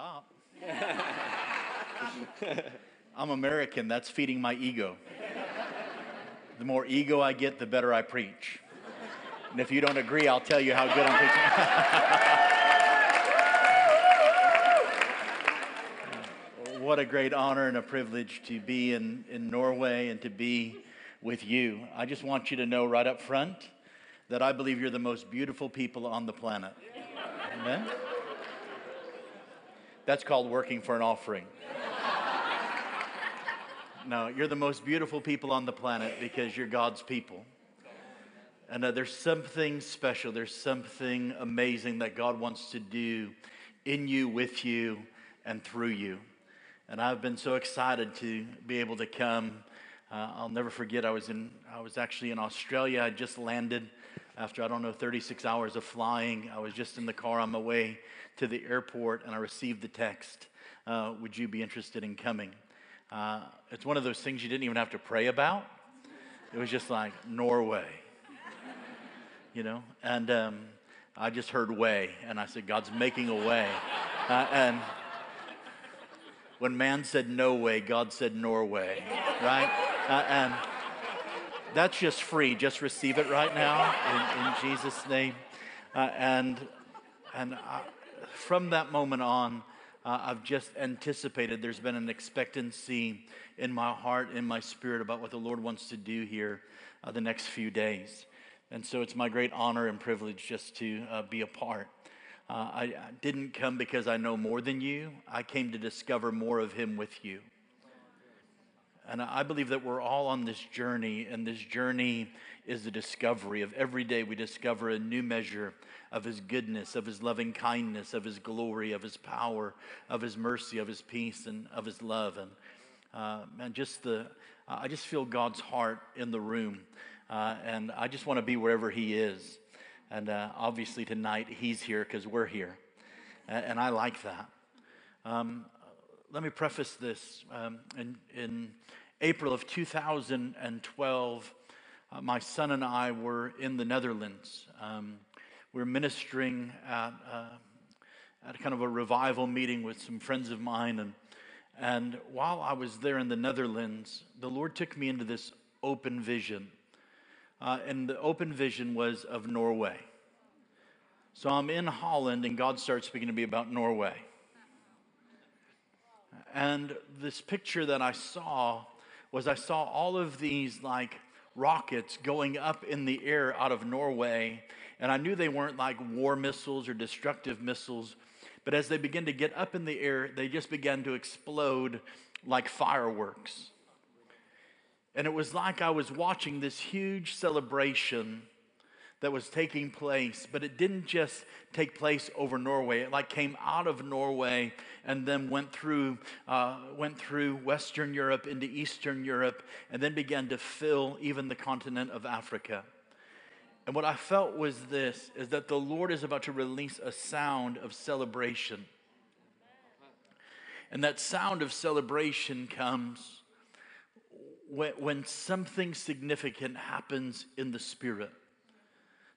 stop. I'm American. That's feeding my ego. The more ego I get, the better I preach. And if you don't agree, I'll tell you how good I'm preaching. what a great honor and a privilege to be in, in Norway and to be with you. I just want you to know right up front that I believe you're the most beautiful people on the planet. Amen? That's called working for an offering. No, you're the most beautiful people on the planet because you're God's people. And uh, there's something special, there's something amazing that God wants to do in you, with you, and through you. And I've been so excited to be able to come. Uh, I'll never forget, I was, in, I was actually in Australia. I just landed after, I don't know, 36 hours of flying. I was just in the car on my way to the airport, and I received the text uh, Would you be interested in coming? Uh, it's one of those things you didn't even have to pray about. It was just like, Norway you know? And um, I just heard way, and I said, God's making a way. Uh, and when man said no way, God said Norway, right? Uh, and that's just free. Just receive it right now in, in Jesus' name. Uh, and and I, from that moment on, uh, I've just anticipated. There's been an expectancy in my heart, in my spirit, about what the Lord wants to do here uh, the next few days. And so it's my great honor and privilege just to uh, be a part. Uh, I, I didn't come because I know more than you, I came to discover more of Him with you. And I believe that we're all on this journey, and this journey is the discovery of every day we discover a new measure of His goodness, of His loving kindness, of His glory, of His power, of His mercy, of His peace, and of His love. And uh, man, just the, I just feel God's heart in the room. Uh, and I just want to be wherever He is. And uh, obviously, tonight He's here because we're here. And, and, I like that. Um, let me preface this. Um, in, in, April of 2012, uh, my son and I were in the Netherlands. Um, we are ministering at, uh, at kind of a revival meeting with some friends of mine. And, and while I was there in the Netherlands, the Lord took me into this open vision uh, and the open vision was of Norway. So I'm in Holland, and God starts speaking to me about Norway. And this picture that I saw was I saw all of these like rockets going up in the air out of Norway. And I knew they weren't like war missiles or destructive missiles. But as they began to get up in the air, they just began to explode like fireworks. And it was like I was watching this huge celebration that was taking place, but it didn't just take place over Norway. It like came out of Norway and then went through, uh, went through Western Europe into Eastern Europe, and then began to fill even the continent of Africa. And what I felt was this: is that the Lord is about to release a sound of celebration, and that sound of celebration comes when, when something significant happens in the spirit.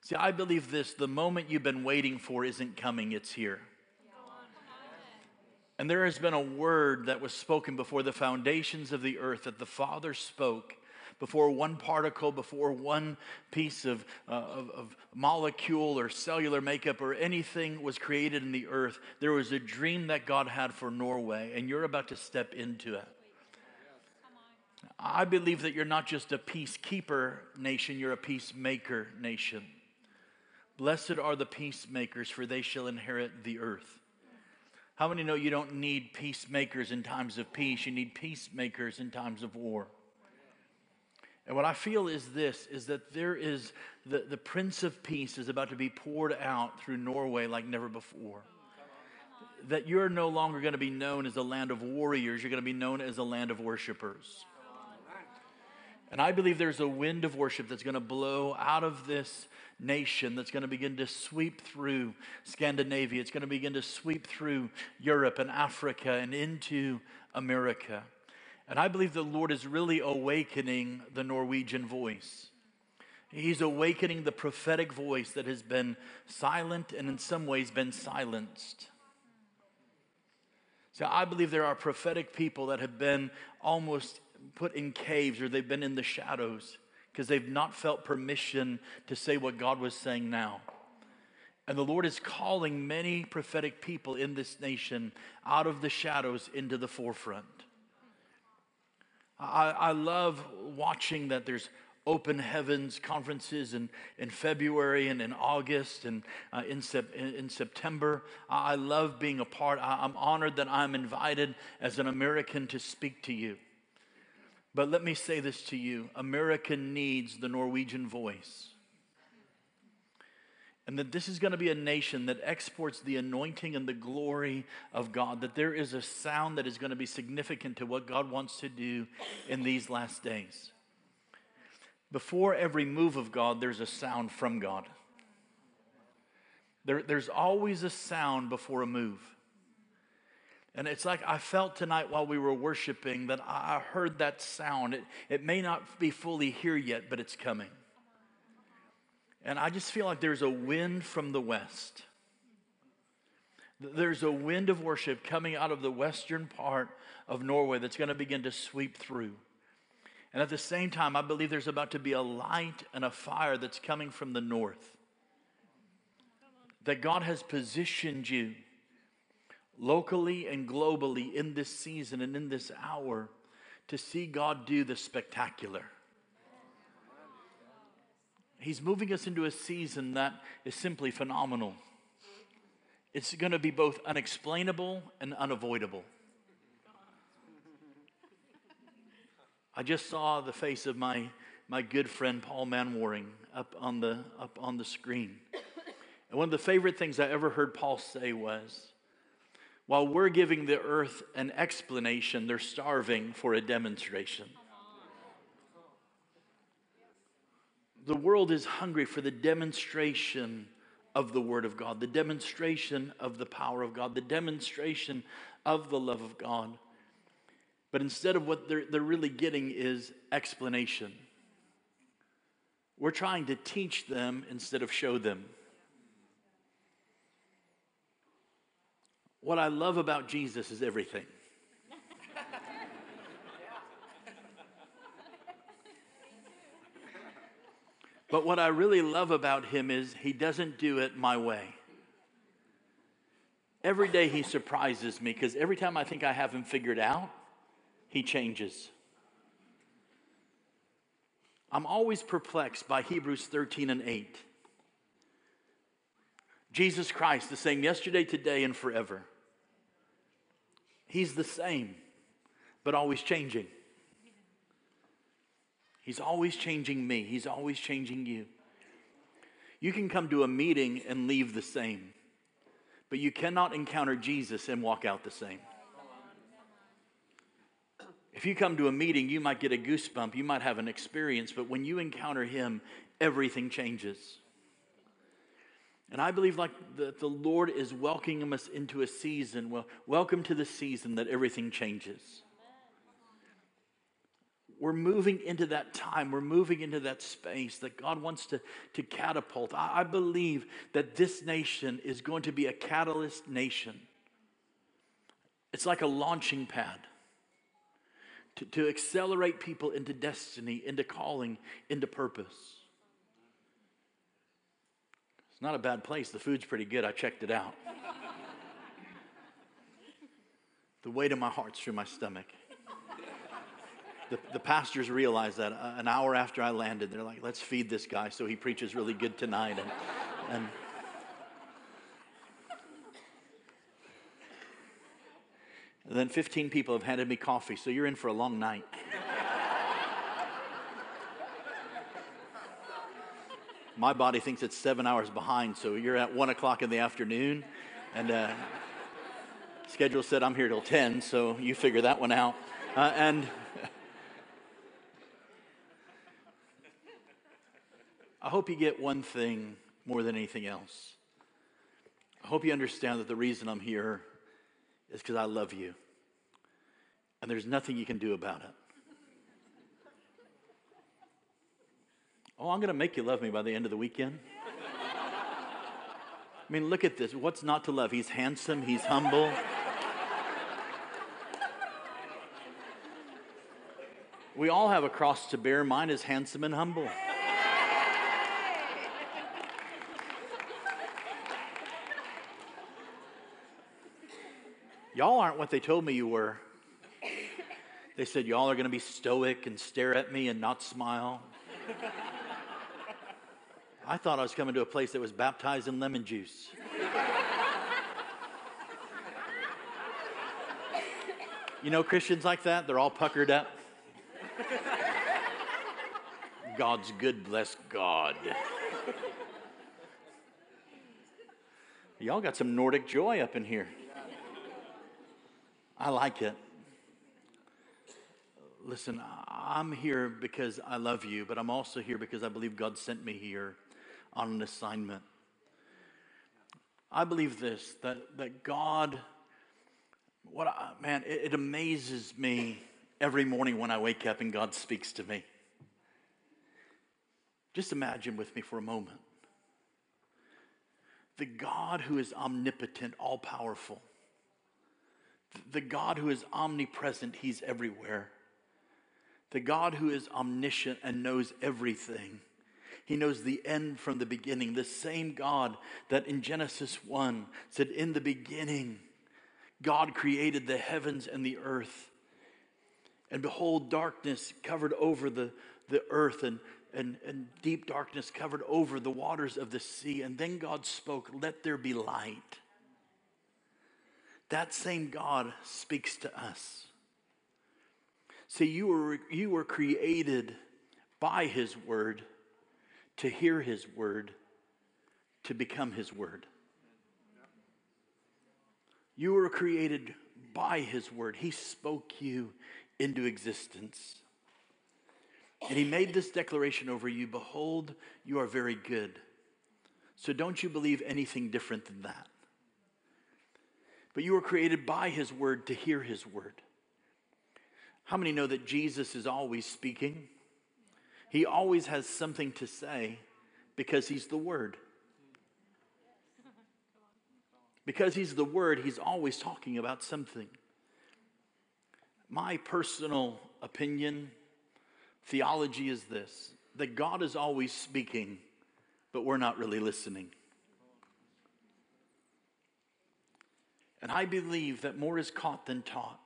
See, I believe this the moment you've been waiting for isn't coming, it's here. And there has been a word that was spoken before the foundations of the earth that the Father spoke before one particle, before one piece of, uh, of, of, molecule or cellular makeup or anything was created in the earth. There was a dream that God had for Norway, and you're about to step into it. I believe that you're not just a peacekeeper nation, you're a peacemaker nation. Blessed are the peacemakers, for they shall inherit the earth. How many know you don't need peacemakers in times of peace? You need peacemakers in times of war. And what I feel is this is that there is the, the Prince of Peace is about to be poured out through Norway like never before. That you're no longer going to be known as a land of warriors, you're going to be known as a land of worshipers. And I believe there's a wind of worship that's going to blow out of this nation that's going to begin to sweep through Scandinavia. It's going to begin to sweep through Europe and Africa and into America. And I believe the Lord is really awakening the Norwegian voice. He's awakening the prophetic voice that has been silent and in some ways been silenced. So I believe there are prophetic people that have been almost put in caves or they've been in the shadows because they've not felt permission to say what God was saying now. And the Lord is calling many prophetic people in this nation out of the shadows into the forefront. I, I love watching that there's open heavens conferences in, in February and in August and uh, in, sep- in September. I love being a part. I, I'm honored that I'm invited as an American to speak to you. But let me say this to you America needs the Norwegian voice. And that this is going to be a nation that exports the anointing and the glory of God. That there is a sound that is going to be significant to what God wants to do in these last days. Before every move of God, there's a sound from God. There, there's always a sound before a move. And it's like I felt tonight while we were worshiping that I heard that sound. It, it may not be fully here yet, but it's coming. And I just feel like there's a wind from the west. There's a wind of worship coming out of the western part of Norway that's going to begin to sweep through. And at the same time, I believe there's about to be a light and a fire that's coming from the north. That God has positioned you locally and globally in this season and in this hour to see God do the spectacular. He's moving us into a season that is simply phenomenal. It's going to be both unexplainable and unavoidable. I just saw the face of my, my good friend Paul Manwaring up on, the, up on the screen. And one of the favorite things I ever heard Paul say was, while we're giving the earth an explanation, they're starving for a demonstration. The world is hungry for the demonstration of the Word of God, the demonstration of the power of God, the demonstration of the love of God. But instead of what they're, they're really getting is explanation. We're trying to teach them instead of show them. What I love about Jesus is everything. but what I really love about him is he doesn't do it my way. Every day he surprises me because every time I think I have him figured out, he changes. I'm always perplexed by Hebrews 13 and 8. Jesus Christ, the same yesterday, today, and forever. He's the same, but always changing. He's always changing me, He's always changing you. You can come to a meeting and leave the same, but you cannot encounter Jesus and walk out the same. If you come to a meeting, you might get a goosebump, you might have an experience, but when you encounter Him, everything changes. And I believe like that the Lord is welcoming us into a season. Well, welcome to the season that everything changes. We're moving into that time. We're moving into that space that God wants to, to catapult. I, I believe that this nation is going to be a catalyst nation. It's like a launching pad to, to accelerate people into destiny, into calling, into purpose. It's not a bad place. The food's pretty good. I checked it out. the weight of my heart's through my stomach. The, the pastors realized that uh, an hour after I landed, they're like, let's feed this guy so he preaches really good tonight. And, and And then 15 people have handed me coffee, so you're in for a long night. My body thinks it's seven hours behind, so you're at one o'clock in the afternoon, and uh, schedule said I'm here till 10, so you figure that one out. Uh, and I hope you get one thing more than anything else. I hope you understand that the reason I'm here is because I love you, and there's nothing you can do about it. Oh, I'm going to make you love me by the end of the weekend. I mean, look at this. What's not to love? He's handsome, he's humble. We all have a cross to bear. Mine is handsome and humble. Y'all aren't what they told me you were. They said, Y'all are going to be stoic and stare at me and not smile. I thought I was coming to a place that was baptized in lemon juice. you know, Christians like that, they're all puckered up. God's good, bless God. Y'all got some Nordic joy up in here. I like it. Listen, I'm here because I love you, but I'm also here because I believe God sent me here on an assignment. I believe this that, that God, what I, man, it, it amazes me every morning when I wake up and God speaks to me. Just imagine with me for a moment the God who is omnipotent, all powerful, the God who is omnipresent, He's everywhere, the God who is omniscient and knows everything. He knows the end from the beginning. The same God that in Genesis 1 said, In the beginning, God created the heavens and the earth. And behold, darkness covered over the, the earth, and, and, and deep darkness covered over the waters of the sea. And then God spoke, Let there be light. That same God speaks to us. See, you were, you were created by His Word to hear His Word, to become His Word. You were created by His Word. He spoke you into existence. And He made this declaration over you Behold, you are very good. So don't you believe anything different than that. But you were created by His Word to hear His Word. How many know that Jesus is always speaking? He always has something to say because He's the Word. Because He's the Word, He's always talking about something. My personal opinion, theology is this that God is always speaking, but we're not really listening. And I believe that more is caught than taught.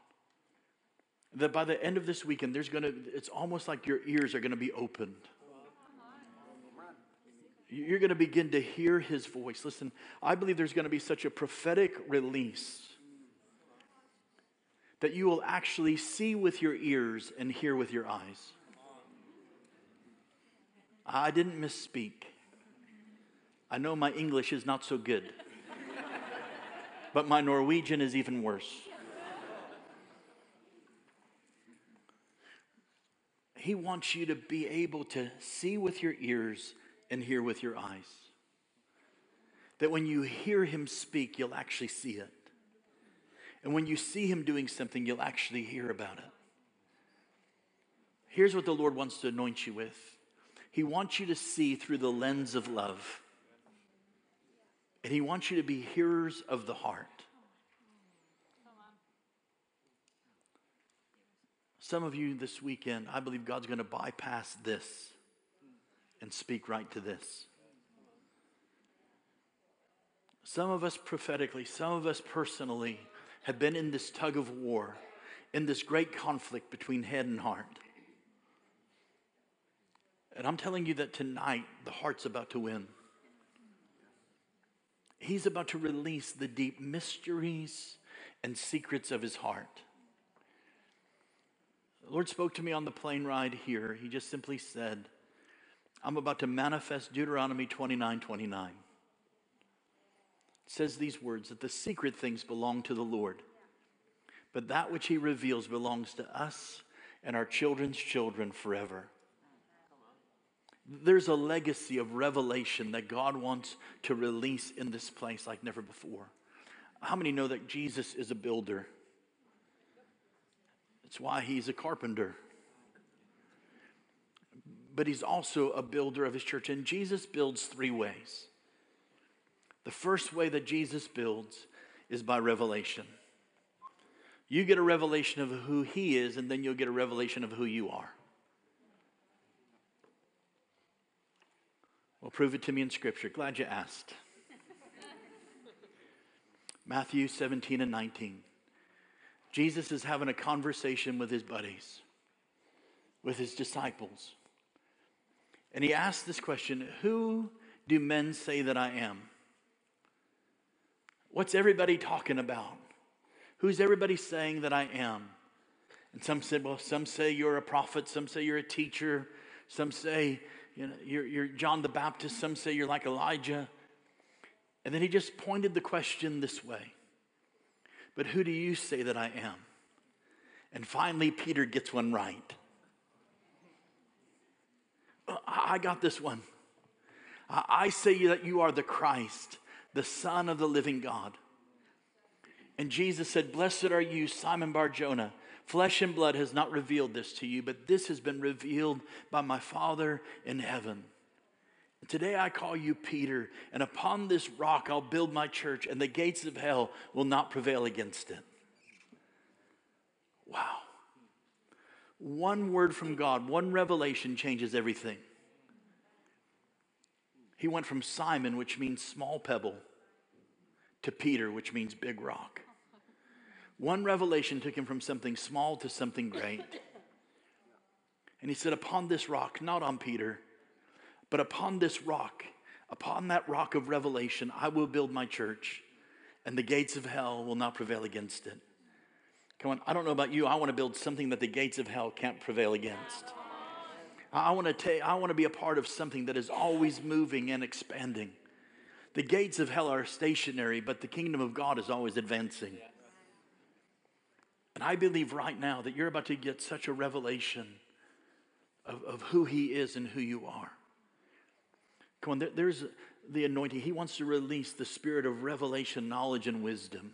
That by the end of this weekend, there's going to, it's almost like your ears are going to be opened. You're going to begin to hear his voice. Listen, I believe there's going to be such a prophetic release that you will actually see with your ears and hear with your eyes. I didn't misspeak. I know my English is not so good but my Norwegian is even worse. He wants you to be able to see with your ears and hear with your eyes. That when you hear him speak, you'll actually see it. And when you see him doing something, you'll actually hear about it. Here's what the Lord wants to anoint you with He wants you to see through the lens of love. And He wants you to be hearers of the heart. Some of you this weekend, I believe God's going to bypass this and speak right to this. Some of us prophetically, some of us personally have been in this tug of war, in this great conflict between head and heart. And I'm telling you that tonight, the heart's about to win. He's about to release the deep mysteries and secrets of his heart. The Lord spoke to me on the plane ride here. He just simply said, I'm about to manifest Deuteronomy 29 29. It says these words that the secret things belong to the Lord, but that which He reveals belongs to us and our children's children forever. There's a legacy of revelation that God wants to release in this place like never before. How many know that Jesus is a builder? It's why he's a carpenter. But he's also a builder of his church. And Jesus builds three ways. The first way that Jesus builds is by revelation. You get a revelation of who he is, and then you'll get a revelation of who you are. Well, prove it to me in Scripture. Glad you asked. Matthew 17 and 19. Jesus is having a conversation with his buddies, with his disciples. And he asks this question Who do men say that I am? What's everybody talking about? Who's everybody saying that I am? And some said, Well, some say you're a prophet, some say you're a teacher, some say you know, you're, you're John the Baptist, some say you're like Elijah. And then he just pointed the question this way But who do you say that I am? And finally, Peter gets one right. I got this one. I say that you are the Christ, the Son of the living God. And Jesus said, Blessed are you, Simon Bar Jonah. Flesh and blood has not revealed this to you, but this has been revealed by my Father in heaven. Today I call you Peter, and upon this rock I'll build my church, and the gates of hell will not prevail against it. Wow. One word from God, one revelation changes everything. He went from Simon, which means small pebble, to Peter, which means big rock. One revelation took him from something small to something great. And he said, Upon this rock, not on Peter, but upon this rock, upon that rock of revelation, I will build my church, and the gates of hell will not prevail against it. Come on, I don't know about you. I want to build something that the gates of hell can't prevail against. I want to take, I want to be a part of something that is always moving and expanding. The gates of hell are stationary, but the kingdom of God is always advancing. And I believe right now that you're about to get such a revelation of, of who He is and who you are. Come on, there, there's the anointing. He wants to release the spirit of revelation, knowledge, and wisdom.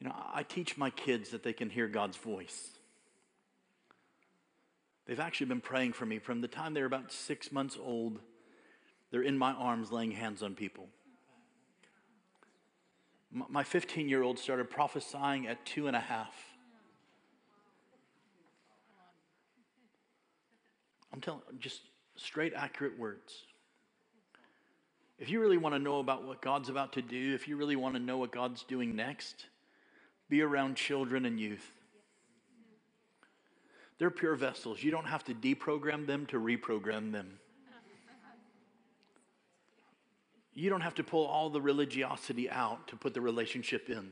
You know, I teach my kids that they can hear God's voice. They've actually been praying for me from the time they're about six months old. They're in my arms laying hands on people. My 15 year old started prophesying at two and a half. I'm telling just straight, accurate words. If you really want to know about what God's about to do, if you really want to know what God's doing next, be around children and youth. They're pure vessels. You don't have to deprogram them to reprogram them. You don't have to pull all the religiosity out to put the relationship in.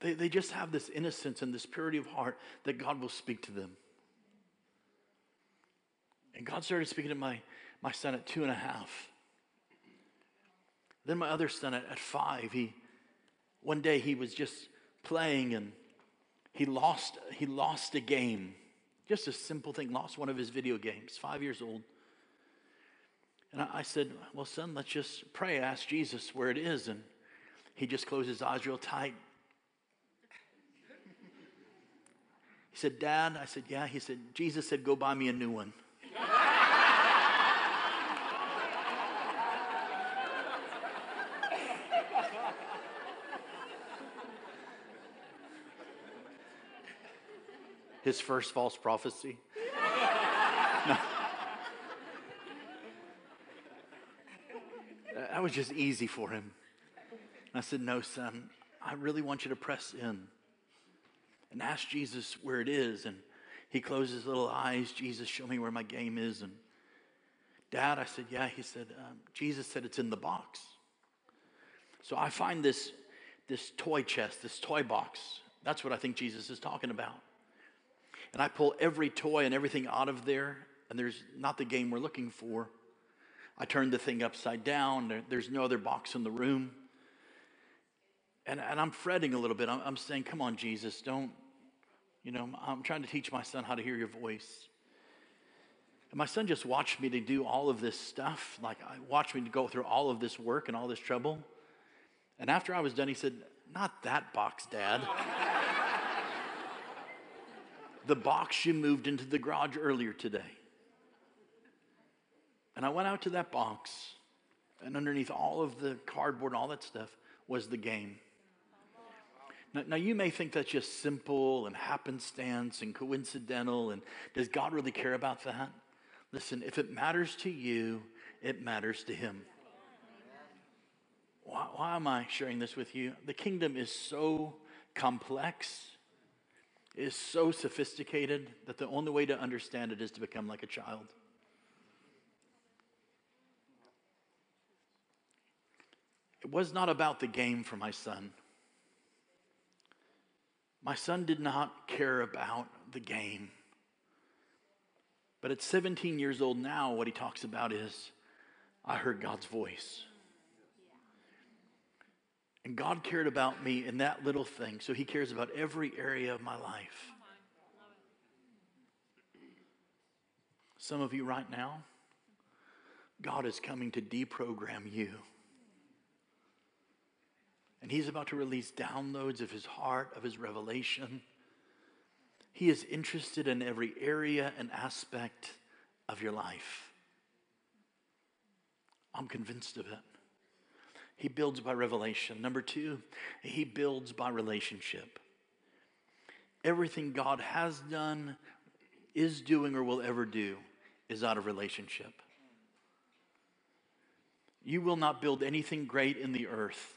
They, they just have this innocence and this purity of heart that God will speak to them. And God started speaking to my, my son at two and a half. Then my other son at, at five, he one day he was just playing and he lost he lost a game. Just a simple thing, lost one of his video games, five years old. And I, said, Well, son, let's just pray, ask Jesus where it is. And he just closed his eyes real tight. He said, Dad, I said, Yeah. He said, Jesus said, Go buy me a new one. His first false prophecy. That was just easy for him. And I said, No, son, I really want you to press in and ask Jesus where it is. And he closed his little eyes. Jesus, show me where my game is. And Dad, I said, Yeah. He said, um, Jesus said it's in the box. So I find this, this toy chest, this toy box. That's what I think Jesus is talking about. And I pull every toy and everything out of there, and there's not the game we're looking for. I turn the thing upside down. There, there's no other box in the room. And, and I'm fretting a little bit. I'm, I'm saying, come on, Jesus, don't, you know, I'm trying to teach my son how to hear your voice. And my son just watched me to do all of this stuff. Like, I watched me to go through all of this work and all this trouble. And after I was done, he said, Not that box, Dad. the box you moved into the garage earlier today. And I went out to that box, and underneath all of the cardboard and all that stuff was the game. Now, now, you may think that's just simple and happenstance and coincidental, and does God really care about that? Listen, if it matters to you, it matters to Him. Why, why am I sharing this with you? The kingdom is so complex, is so sophisticated that the only way to understand it is to become like a child. It was not about the game for my son. My son did not care about the game. But at 17 years old now, what he talks about is I heard God's voice. And God cared about me in that little thing, so he cares about every area of my life. Some of you right now, God is coming to deprogram you. And he's about to release downloads of his heart, of his revelation. He is interested in every area and aspect of your life. I'm convinced of it. He builds by revelation. Number two, he builds by relationship. Everything God has done, is doing, or will ever do is out of relationship. You will not build anything great in the earth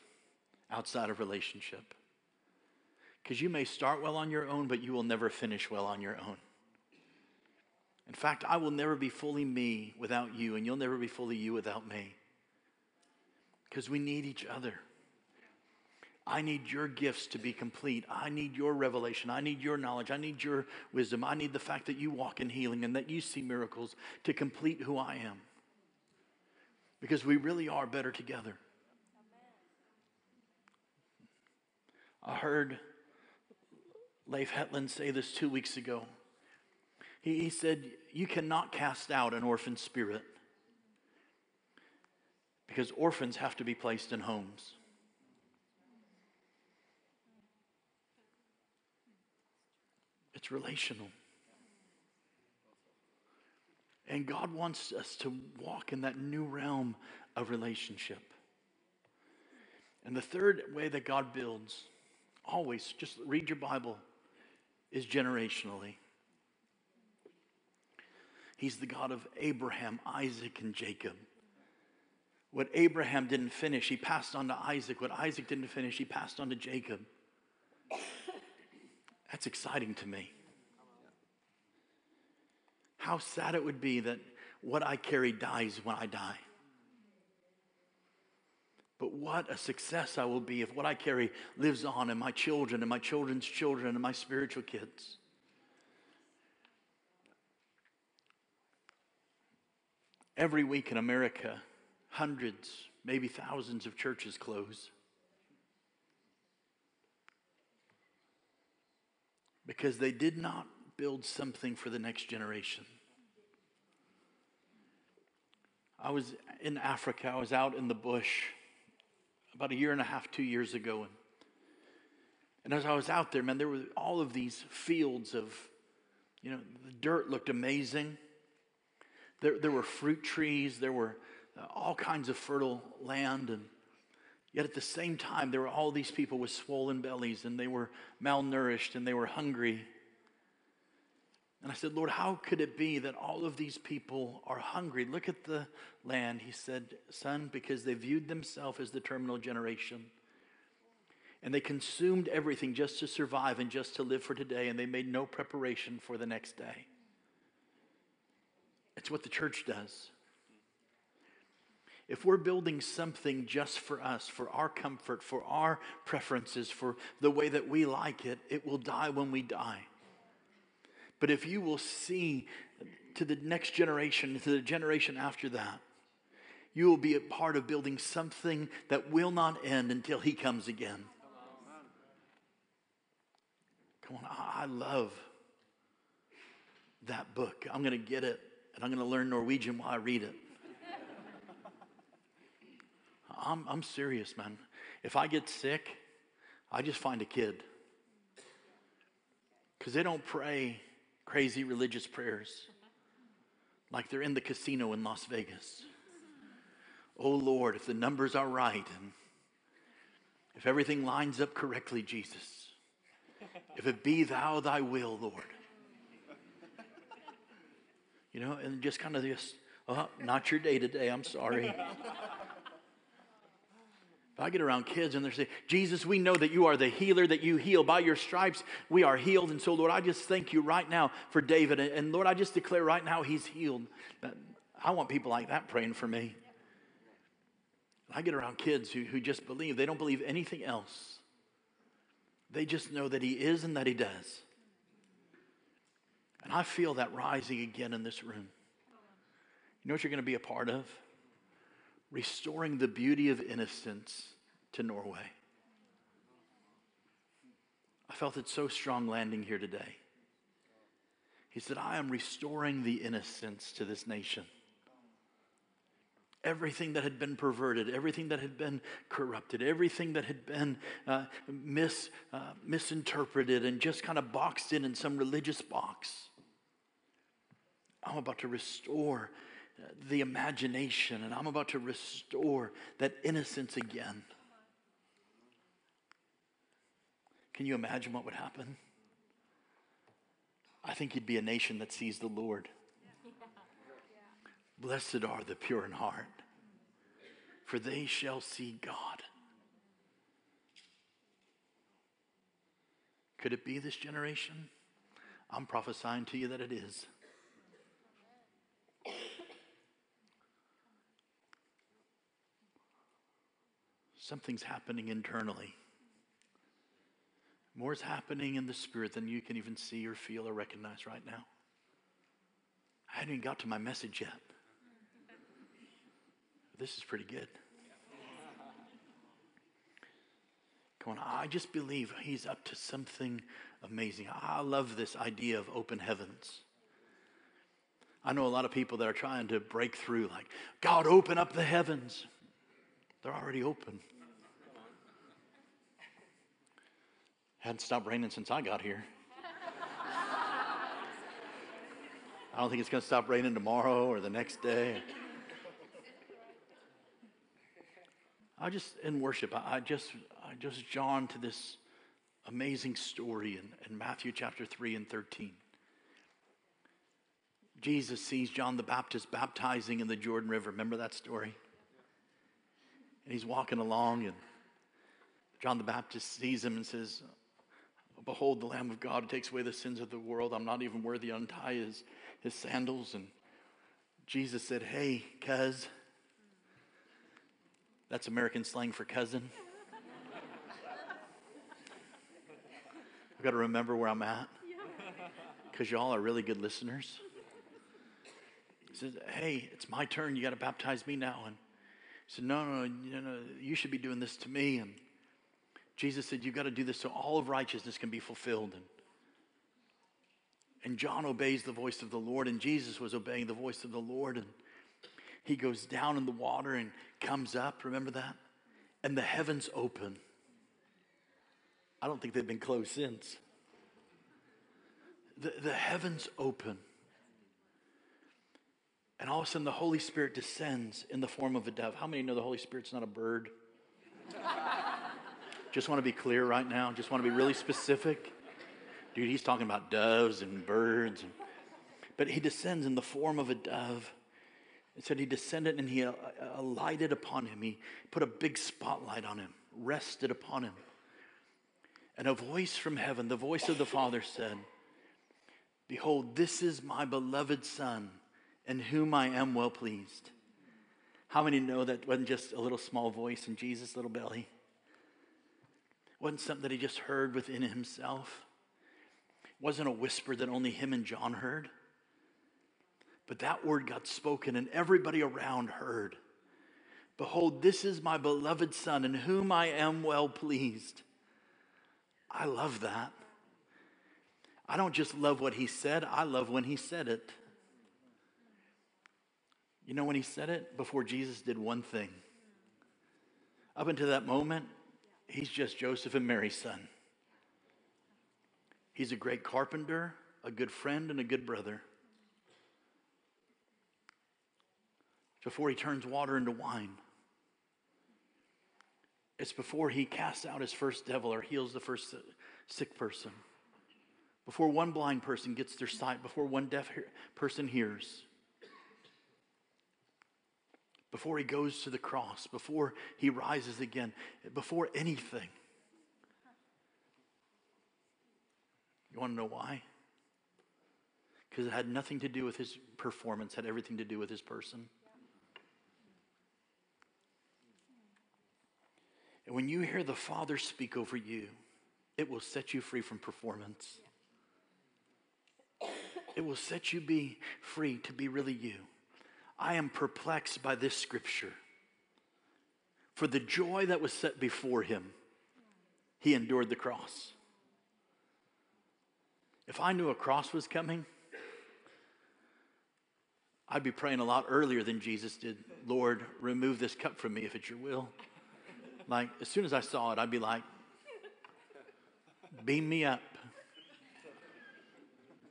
outside of relationship. Because you may start well on your own, but you will never finish well on your own. In fact, I will never be fully me without you, and you'll never be fully you without me. Because we need each other. I need your gifts to be complete. I need your revelation. I need your knowledge. I need your wisdom. I need the fact that you walk in healing and that you see miracles to complete who I am. Because we really are better together. I heard Leif Hetland say this two weeks ago. He, he said, You cannot cast out an orphan spirit because orphans have to be placed in homes. It's relational. And God wants us to walk in that new realm of relationship. And the third way that God builds always, just read your Bible, is generationally. He's the God of Abraham, Isaac, and Jacob. What Abraham didn't finish, he passed on to Isaac. What Isaac didn't finish, he passed on to Jacob. That's exciting to me. How sad it would be that what I carry dies when I die. But what a success I will be if what I carry lives on in my children and my children's children and my spiritual kids. Every week in America, hundreds, maybe thousands of churches close. Because they did not build something for the next generation. I was in Africa, I was out in the bush about a year and a half, two years ago. And, and as I was out there, man, there were all of these fields of, you know, the dirt looked amazing. There, there were fruit trees, there were Uh, all kinds of fertile land. And yet at the same time, there were all these people with swollen bellies and they were malnourished and they were hungry. And I said, Lord, how could it be that all of these people are hungry? Look at the land. He said, Son, because they viewed themselves as the terminal generation. And they consumed everything just to survive and just to live for today, and they made no preparation for the next day. It's what the church does. If we're building something just for us, for our comfort, for our preferences, for the way that we like it, it will die when we die. But if you will see to the next generation, to the generation after that, you will be a part of building something that will not end until He comes again. Come on, I love that book. I'm going to get it and I'm going to learn Norwegian while I read it. I'm, I'm serious, man. If I get sick, I just find a kid. Because they don't pray crazy religious prayers like they're in the casino in Las Vegas. Oh Lord, if the numbers are right and if everything lines up correctly, Jesus, If it be thou thy will, Lord. You know, and just kind of just, oh, not your day today, I'm sorry. I get around kids and they say, Jesus, we know that you are the healer, that you heal. By your stripes, we are healed. And so, Lord, I just thank you right now for David. And Lord, I just declare right now he's healed. I want people like that praying for me. I get around kids who, who just believe, they don't believe anything else. They just know that He is and that He does. And I feel that rising again in this room. You know what you're going to be a part of? Restoring the beauty of innocence to Norway. I felt it so strong landing here today. He said, I am restoring the innocence to this nation everything that had been perverted, everything that had been corrupted, everything that had been uh, mis, uh, misinterpreted and just kind of boxed in in some religious box. I'm about to restore the imagination and I'm about to restore that innocence again. Can you imagine what would happen? I think you'd be a nation that sees the Lord. Blessed are the pure in heart, for they shall see God. Could it be this generation? I'm prophesying to you that it is. Something's happening internally. More is happening in the spirit than you can even see or feel or recognize right now. I hadn't even got to my message yet. This is pretty good. Come on, I just believe he's up to something amazing. I love this idea of open heavens. I know a lot of people that are trying to break through, like, God, open up the heavens. They're already open. Hadn't stopped raining since I got here. I don't think it's going to stop raining tomorrow or the next day. I just, in worship, I, just, I just John to this amazing story in, in Matthew chapter 3 and 13. Jesus sees John the Baptist baptizing in the Jordan River. Remember that story? And he's walking along, and John the Baptist sees him and says, Behold, the Lamb of God who takes away the sins of the world. I'm not even worthy to untie his, his sandals. And Jesus said, Hey, cuz, that's American slang for cousin. I've got to remember where I'm at because y'all are really good listeners. He says, Hey, it's my turn. You got to baptize me now. And he said, No, no, no, no, you should be doing this to me. And Jesus said, You've got to do this so all of righteousness can be fulfilled. And, and John obeys the voice of the Lord, and Jesus was obeying the voice of the Lord. And he goes down in the water and comes up. Remember that? And the heavens open. I don't think they've been closed since. The, the heavens open. And all of a sudden, the Holy Spirit descends in the form of a dove. How many know the Holy Spirit's not a bird? Just want to be clear right now. Just want to be really specific. Dude, he's talking about doves and birds. But he descends in the form of a dove. It said he descended and he uh, uh, alighted upon him. He put a big spotlight on him, rested upon him. And a voice from heaven, the voice of the Father said, Behold, this is my beloved Son, in whom I am well pleased. How many know that wasn't just a little small voice in Jesus' little belly? Wasn't something that he just heard within himself. It wasn't a whisper that only him and John heard. But that word got spoken, and everybody around heard. Behold, this is my beloved Son, in whom I am well pleased. I love that. I don't just love what he said, I love when he said it. You know when he said it? Before Jesus did one thing. Up until that moment, he's just Joseph and Mary's son. He's a great carpenter, a good friend, and a good brother. before he turns water into wine. It's before he casts out his first devil or heals the first sick person. before one blind person gets their sight, before one deaf person hears, before he goes to the cross, before he rises again, before anything. You want to know why? Because it had nothing to do with his performance, had everything to do with his person. And when you hear the Father speak over you, it will set you free from performance. It will set you be free to be really you. I am perplexed by this scripture. For the joy that was set before him, he endured the cross. If I knew a cross was coming, I'd be praying a lot earlier than Jesus did. Lord, remove this cup from me if it's your will. Like, as soon as I saw it, I'd be like, beam me up.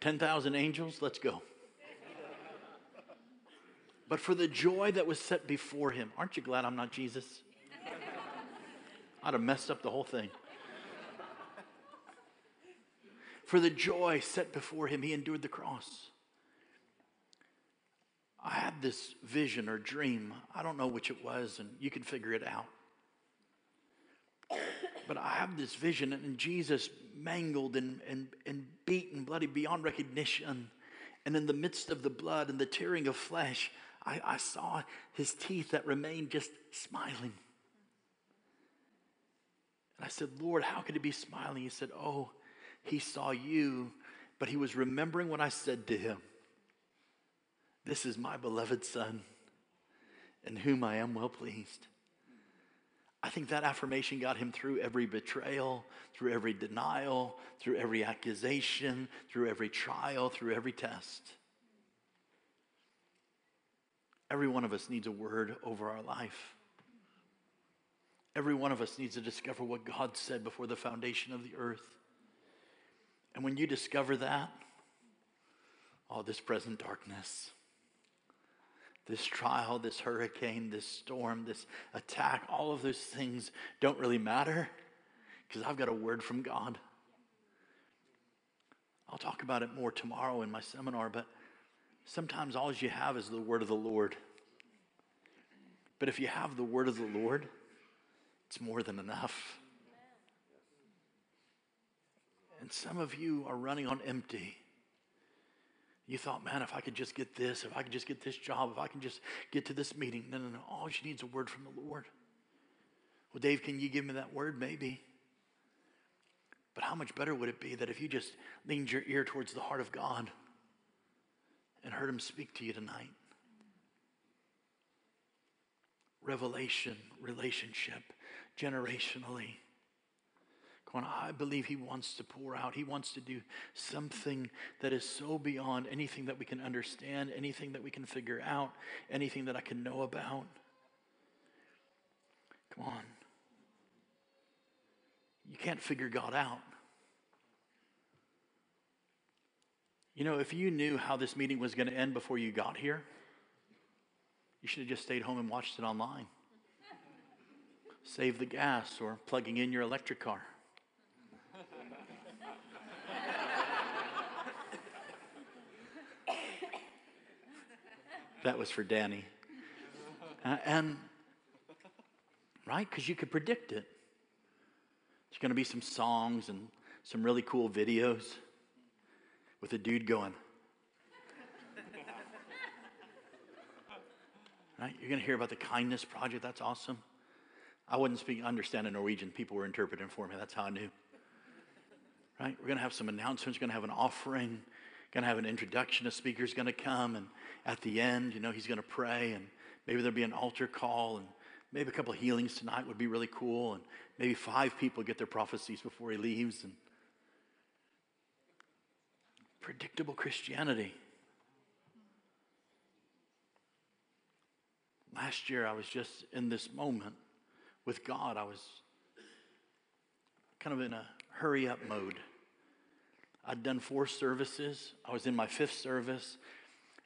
10,000 angels, let's go. But for the joy that was set before him, aren't you glad I'm not Jesus? I'd have messed up the whole thing. For the joy set before him, he endured the cross. I had this vision or dream. I don't know which it was, and you can figure it out. But I have this vision, and Jesus mangled and, and, and beaten, bloody beyond recognition. And in the midst of the blood and the tearing of flesh, I, I saw his teeth that remained just smiling. And I said, Lord, how could he be smiling? He said, Oh, he saw you, but he was remembering what I said to him. This is my beloved Son, in whom I am well pleased. I think that affirmation got him through every betrayal, through every denial, through every accusation, through every trial, through every test. Every one of us needs a word over our life. Every one of us needs to discover what God said before the foundation of the earth. And when you discover that, all oh, this present darkness, this trial, this hurricane, this storm, this attack, all of those things don't really matter because I've got a word from God. I'll talk about it more tomorrow in my seminar, but sometimes all you have is the word of the Lord. But if you have the word of the Lord, it's more than enough. And some of you are running on empty. You thought, man, if I could just get this, if I could just get this job, if I can just get to this meeting. No, no, no. All she needs is a word from the Lord. Well, Dave, can you give me that word? Maybe. But how much better would it be that if you just leaned your ear towards the heart of God and heard him speak to you tonight? Revelation, relationship, generationally. Come on, I believe He wants to pour out. He wants to do something that is so beyond anything that we can understand, anything that we can figure out, anything that I can know about. Come on. You can't figure God out. You know, if you knew how this meeting was going to end before you got here, you should have just stayed home and watched it online. Save the gas or plugging in your electric car. That was for Danny. Uh, and, right? Because you could predict it. There's going to be some songs and some really cool videos with a dude going. right? You're going to hear about the Kindness Project. That's awesome. I wouldn't speak, understand a Norwegian. People were interpreting for me. That's how I knew. Right? We're going to have some announcements. Going to have an offering going to have an introduction. A speaker's going to come, and at the end, you know, he's going to pray, and maybe there'll be an altar call, and maybe a couple of healings tonight would be really cool, and maybe five people get their prophecies before he leaves, and predictable Christianity. Last year, I was just in this moment with God. I was kind of in a hurry up mode. I'd done four services. I was in my fifth service,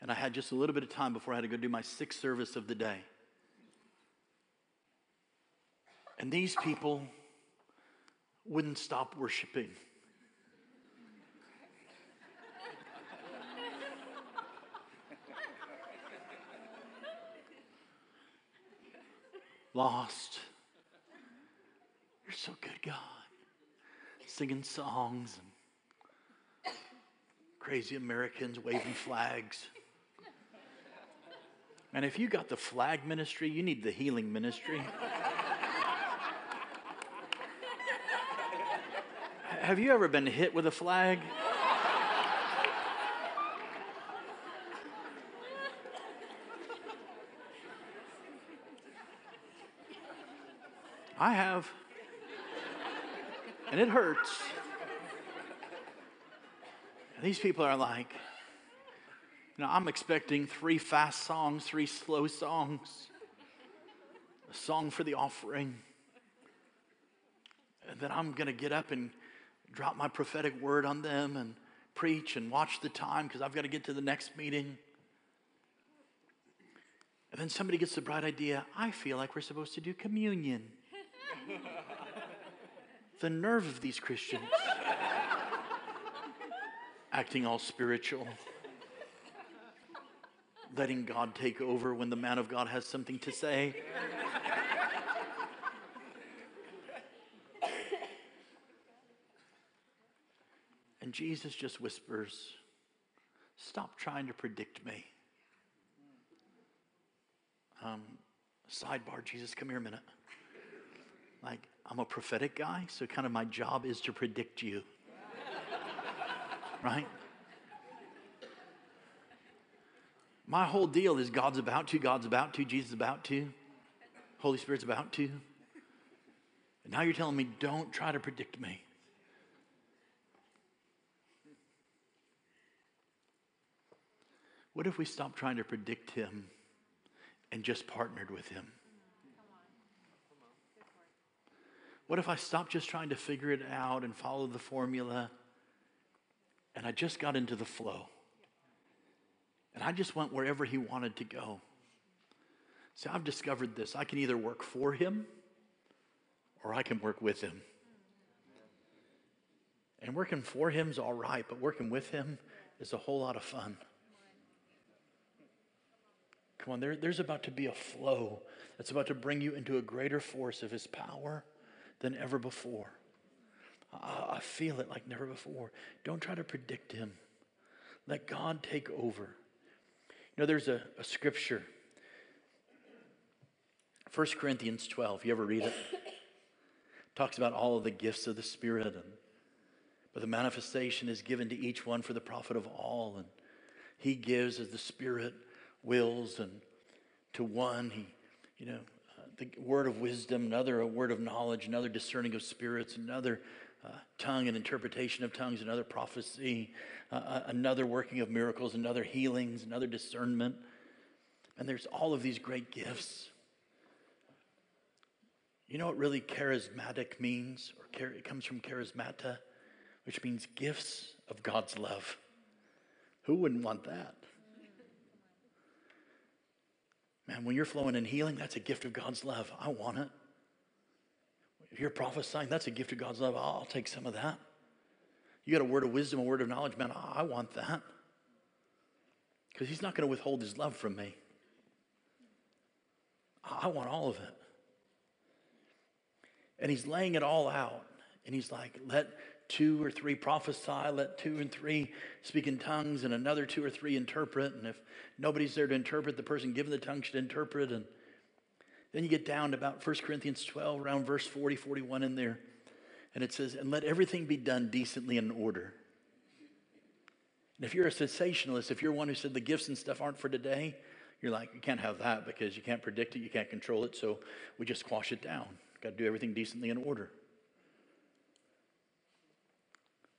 and I had just a little bit of time before I had to go do my sixth service of the day. And these people wouldn't stop worshiping. Lost. You're so good, God. Singing songs and crazy Americans waving flags. And if you got the flag ministry, you need the healing ministry. Have you ever been hit with a flag? I have. And it hurts. And these people are like, know, I'm expecting three fast songs, three slow songs, a song for the offering. And then I'm going to get up and drop my prophetic word on them and preach and watch the time because I've got to get to the next meeting. And then somebody gets the bright idea I feel like we're supposed to do communion. the nerve of these Christians acting all spiritual, letting God take over when the man of God has something to say. And Jesus just whispers, Stop trying to predict me. Um, sidebar, Jesus, come here a minute. Like, I'm a prophetic guy, so kind of my job is to predict you. right? My whole deal is God's about to, God's about to, Jesus about to, Holy Spirit's about to. And now you're telling me, don't try to predict me. What if we stopped trying to predict him and just partnered with him? What if I stopped just trying to figure it out and follow the formula and I just got into the flow? And I just went wherever he wanted to go. See, I've discovered this. I can either work for him or I can work with him. And working for him is all right, but working with him is a whole lot of fun. Come on, there, there's about to be a flow that's about to bring you into a greater force of his power than ever before. I, feel it like never before. Don't try to predict him. Let God take over. You know, there's a, a scripture, 1 Corinthians 12. You ever read it? Talks about all of the gifts of the Spirit, and but the manifestation is given to each one for the profit of all, and He gives as the Spirit wills, and to one He, you know, the word of wisdom, another a word of knowledge, another discerning of spirits, another uh, tongue and interpretation of tongues, another prophecy, uh, uh, another working of miracles, another healings, another discernment. And there's all of these great gifts. You know what really charismatic means? Or it comes from charismata, which means gifts of God's love. Who wouldn't want that? Man, when you're flowing in healing, that's a gift of God's love. I want it. If you're prophesying, that's a gift of God's love. I'll take some of that. You got a word of wisdom, a word of knowledge, man, I want that. Because He's not going to withhold His love from me. I want all of it. And He's laying it all out. And He's like, let two or three prophesy, let two and three speak in tongues, and another two or three interpret. And if nobody's there to interpret, the person given the tongue should interpret. And then you get down to about 1 Corinthians 12, around verse 40, 41 in there. And it says, And let everything be done decently in order. And if you're a cessationist, if you're one who said the gifts and stuff aren't for today, you're like, you can't have that because you can't predict it, you can't control it, so we just quash it down. Got to do everything decently in order.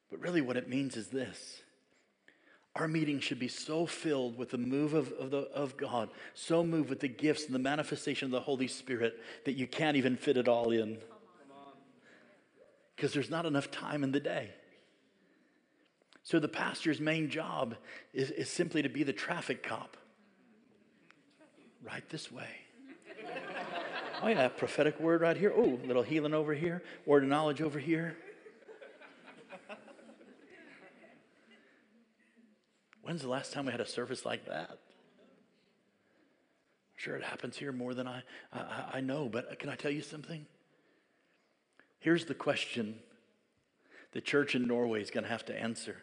But really, what it means is this our meeting should be so filled with the move of, of, the, of God, so moved with the gifts and the manifestation of the Holy Spirit that you can't even fit it all in. Because there's not enough time in the day. So the pastor's main job is, is simply to be the traffic cop. Right this way. Oh, yeah, prophetic word right here. Oh, little healing over here, word of knowledge over here. When's the last time we had a service like that? Sure, it happens here more than I, I, I know, but can I tell you something? Here's the question the church in Norway is going to have to answer.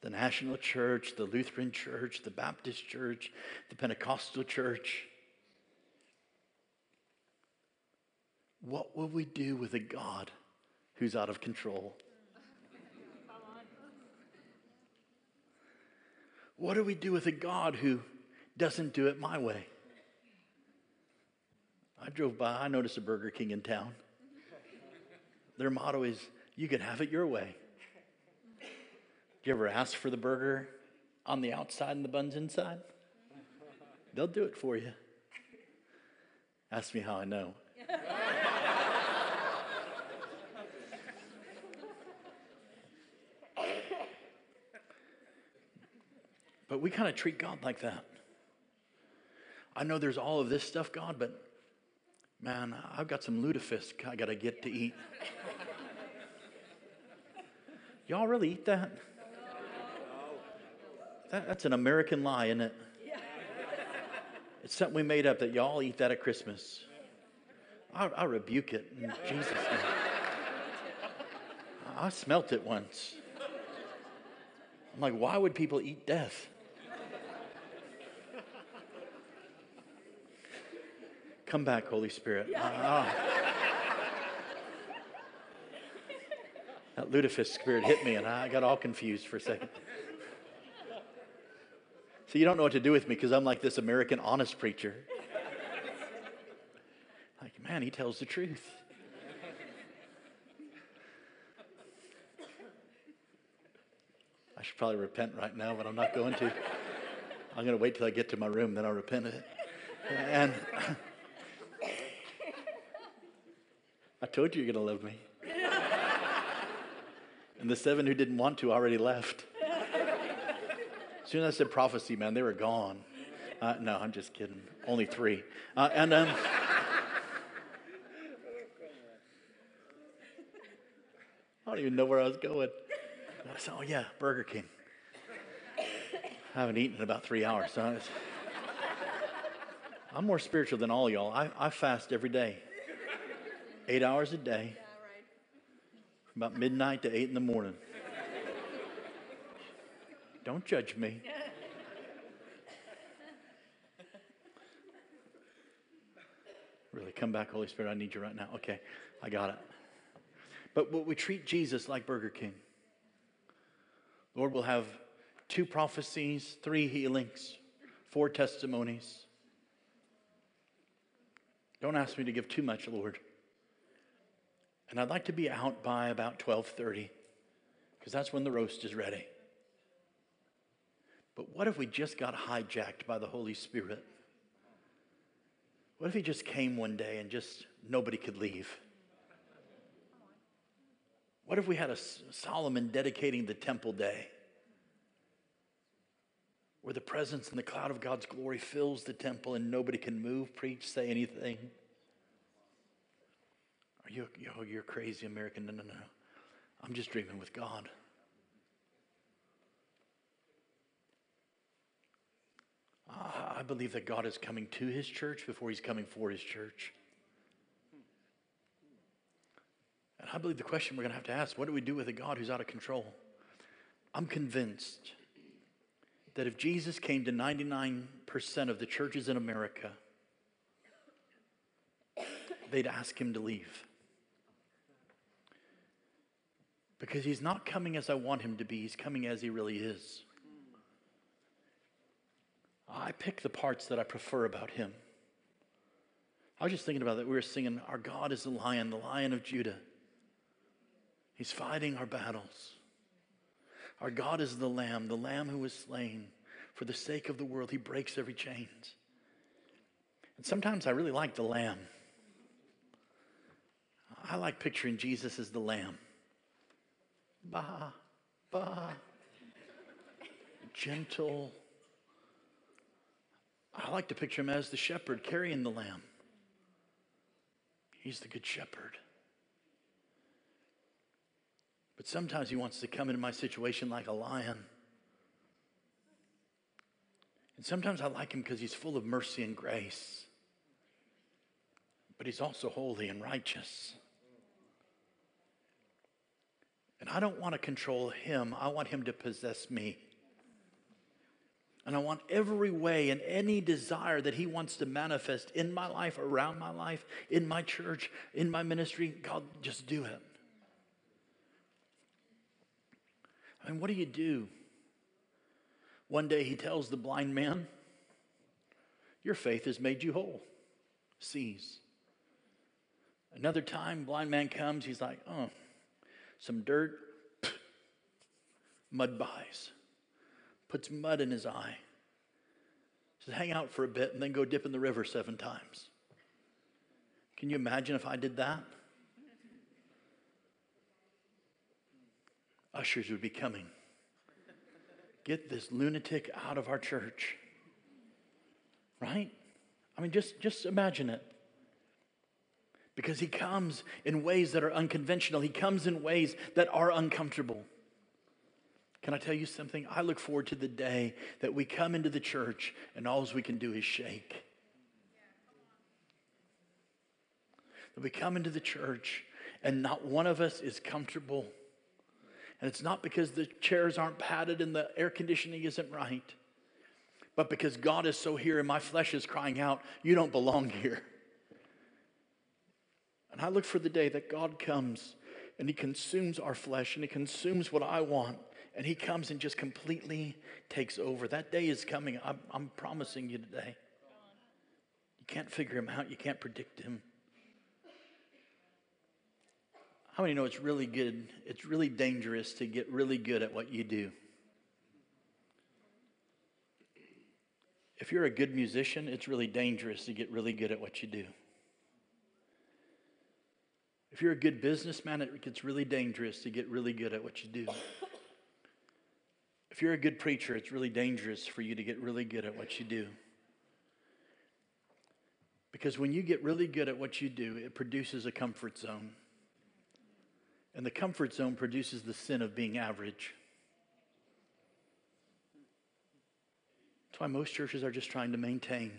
The National Church, the Lutheran Church, the Baptist Church, the Pentecostal Church. What will we do with a God who's out of control? What do we do with a God who doesn't do it my way? I drove by, I noticed a Burger King in town. Their motto is, you can have it your way. You ever ask for the burger on the outside and the buns inside? They'll do it for you. Ask me how I know. But we kind of treat God like that. I know there's all of this stuff, God, but man, I've got some lutefisk I got to get to eat. Y'all really eat that? that? That's an American lie, isn't it? It's something we made up that y'all eat that at Christmas. I, I rebuke it in Jesus' name. I smelt it once. I'm like, why would people eat death? Come back, Holy Spirit. Uh, that lutefisk spirit hit me, and I got all confused for a second. So you don't know what to do with me because I'm like this American honest preacher. Like, man, he tells the truth. I should probably repent right now, but I'm not going to. I'm going to wait till I get to my room, then I'll repent of it. And I told you you're going to love me. And the seven who didn't want to already left. As soon as I said prophecy, man, they were gone. Uh, no, I'm just kidding. Only three. Uh, and um, I don't even know where I was going. I said, oh, yeah, Burger King. I haven't eaten in about three hours. So I'm more spiritual than all y'all. I, I fast every day, eight hours a day, from about midnight to eight in the morning. Don't judge me. Really, come back, Holy Spirit. I need you right now. Okay, I got it. But we treat Jesus like Burger King. Lord, we'll have two prophecies, three healings, four testimonies. Don't ask me to give too much, Lord. And I'd like to be out by about 12:30 because that's when the roast is ready. But what if we just got hijacked by the Holy Spirit? What if he just came one day and just nobody could leave? What if we had a Solomon dedicating the temple day? Where the presence and the cloud of God's glory fills the temple and nobody can move, preach, say anything. Are you, you're crazy American? No, no, no. I'm just dreaming with God. I believe that God is coming to his church before he's coming for his church. And I believe the question we're going to have to ask what do we do with a God who's out of control? I'm convinced that if Jesus came to 99% of the churches in America, they'd ask him to leave. Because he's not coming as I want him to be, he's coming as he really is. I pick the parts that I prefer about him. I was just thinking about that. We were singing, Our God is the lion, the lion of Judah. He's fighting our battles. Our God is the lamb, the lamb who was slain for the sake of the world. He breaks every chains. And sometimes I really like the lamb. I like picturing Jesus as the lamb. Ba, ba. Gentle. I like to picture him as the shepherd carrying the lamb. He's the good shepherd. But sometimes he wants to come into my situation like a lion And sometimes I like him because he's full of mercy and grace, but he's also holy and righteous. And I don't want to control him, I want him to possess me. And I want every way and any desire that He wants to manifest in my life, around my life, in my church, in my ministry, God, just do it. I mean, what do you do? One day He tells the blind man, Your faith has made you whole. Sees. Another time, blind man comes, he's like, Oh, some dirt, mud buys puts mud in his eye. Says, hang out for a bit and then go dip in the river seven times. Can you imagine if I did that? Ushers would be coming. Get this lunatic out of our church. Right? I mean, just, just imagine it. Because he comes in ways that are unconventional, he comes in ways that are uncomfortable. Can I tell you something? I look forward to the day that we come into the church and all we can do is shake. That we come into the church and not one of us is comfortable. And it's not because the chairs aren't padded and the air conditioning isn't right, but because God is so here and my flesh is crying out, You don't belong here. And I look for the day that God comes and He consumes our flesh and He consumes what I want and he comes and just completely takes over. That day is coming. I'm, I'm promising you today. You can't figure him out, you can't predict him. How many know it's really good? It's really dangerous to get really good at what you do. If you're a good musician, it's really dangerous to get really good at what you do. If you're a good businessman, it gets really dangerous to get really good at what you do. If you're a good preacher, it's really dangerous for you to get really good at what you do. Because when you get really good at what you do, it produces a comfort zone. And the comfort zone produces the sin of being average. That's why most churches are just trying to maintain.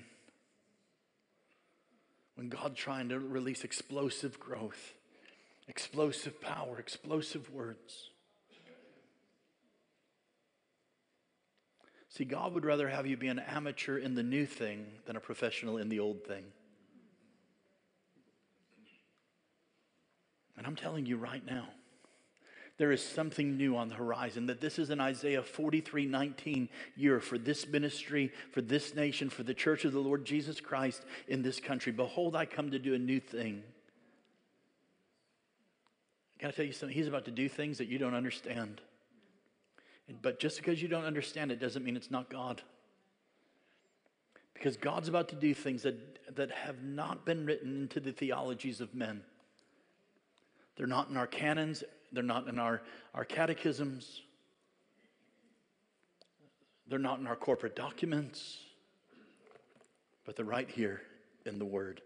When God's trying to release explosive growth, explosive power, explosive words. See, God would rather have you be an amateur in the new thing than a professional in the old thing. And I'm telling you right now, there is something new on the horizon. That this is an Isaiah 43 19 year for this ministry, for this nation, for the church of the Lord Jesus Christ in this country. Behold, I come to do a new thing. I tell you something? He's about to do things that you don't understand. But just because you don't understand it doesn't mean it's not God. Because God's about to do things that, that have not been written into the theologies of men. They're not in our canons, they're not in our, our catechisms, they're not in our corporate documents, but they're right here in the Word.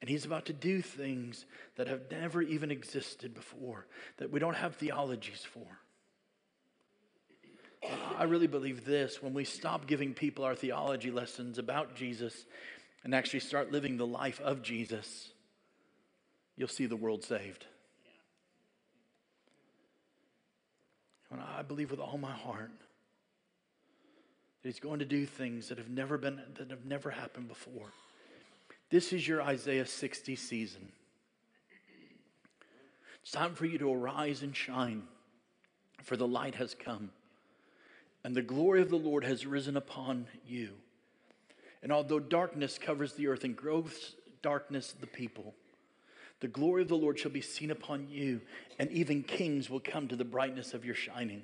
And he's about to do things that have never even existed before, that we don't have theologies for. I really believe this when we stop giving people our theology lessons about Jesus and actually start living the life of Jesus, you'll see the world saved. And I believe with all my heart that he's going to do things that have never been that have never happened before. This is your Isaiah 60 season. It's time for you to arise and shine, for the light has come and the glory of the Lord has risen upon you. And although darkness covers the earth and gross darkness the people, the glory of the Lord shall be seen upon you, and even kings will come to the brightness of your shining.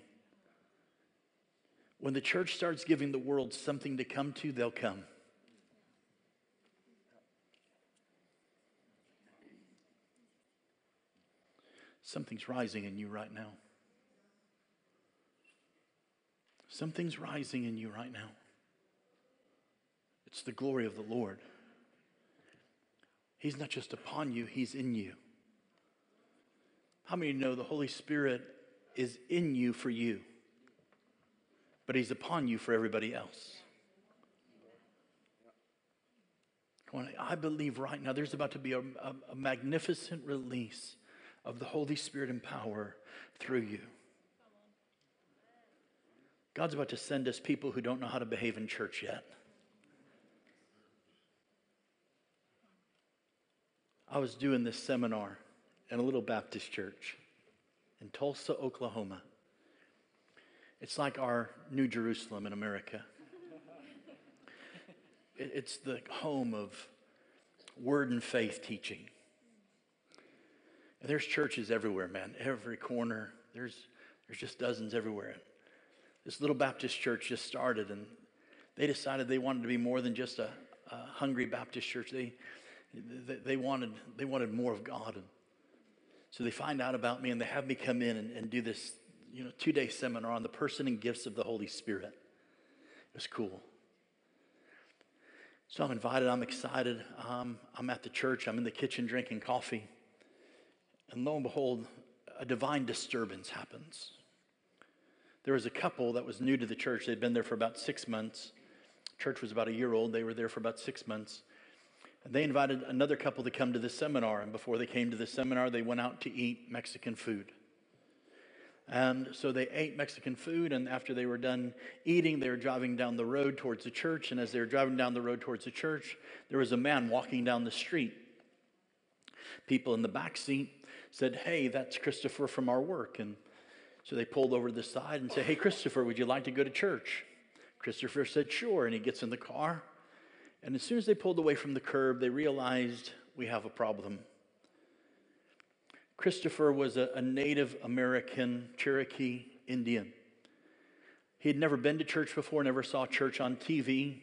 When the church starts giving the world something to come to, they'll come. Something's rising in you right now. Something's rising in you right now. It's the glory of the Lord. He's not just upon you, He's in you. How many know the Holy Spirit is in you for you? but He's upon you for everybody else. I believe right now there's about to be a, a, a magnificent release of the Holy Spirit and power through you. God's about to send us people who don't know how to behave in church yet. I was doing this seminar in a little Baptist church in Tulsa, Oklahoma. It's like our New Jerusalem in America. It's the home of word and faith teaching. And there's churches everywhere, man. Every corner. There's, there's just dozens everywhere. This little Baptist church just started, and they decided they wanted to be more than just a, a hungry Baptist church. They, they, they, wanted, they wanted more of God. And so they find out about me, and they have me come in and, and do this you know, two day seminar on the person and gifts of the Holy Spirit. It was cool. So I'm invited, I'm excited. Um, I'm at the church, I'm in the kitchen drinking coffee. And lo and behold, a divine disturbance happens. There was a couple that was new to the church. They'd been there for about six months. Church was about a year old. They were there for about six months. And they invited another couple to come to the seminar. And before they came to the seminar, they went out to eat Mexican food. And so they ate Mexican food, and after they were done eating, they were driving down the road towards the church. And as they were driving down the road towards the church, there was a man walking down the street. People in the back seat said, Hey, that's Christopher from our work. And so they pulled over to the side and said, Hey, Christopher, would you like to go to church? Christopher said, Sure. And he gets in the car. And as soon as they pulled away from the curb, they realized we have a problem. Christopher was a, a Native American Cherokee Indian. He had never been to church before, never saw church on TV.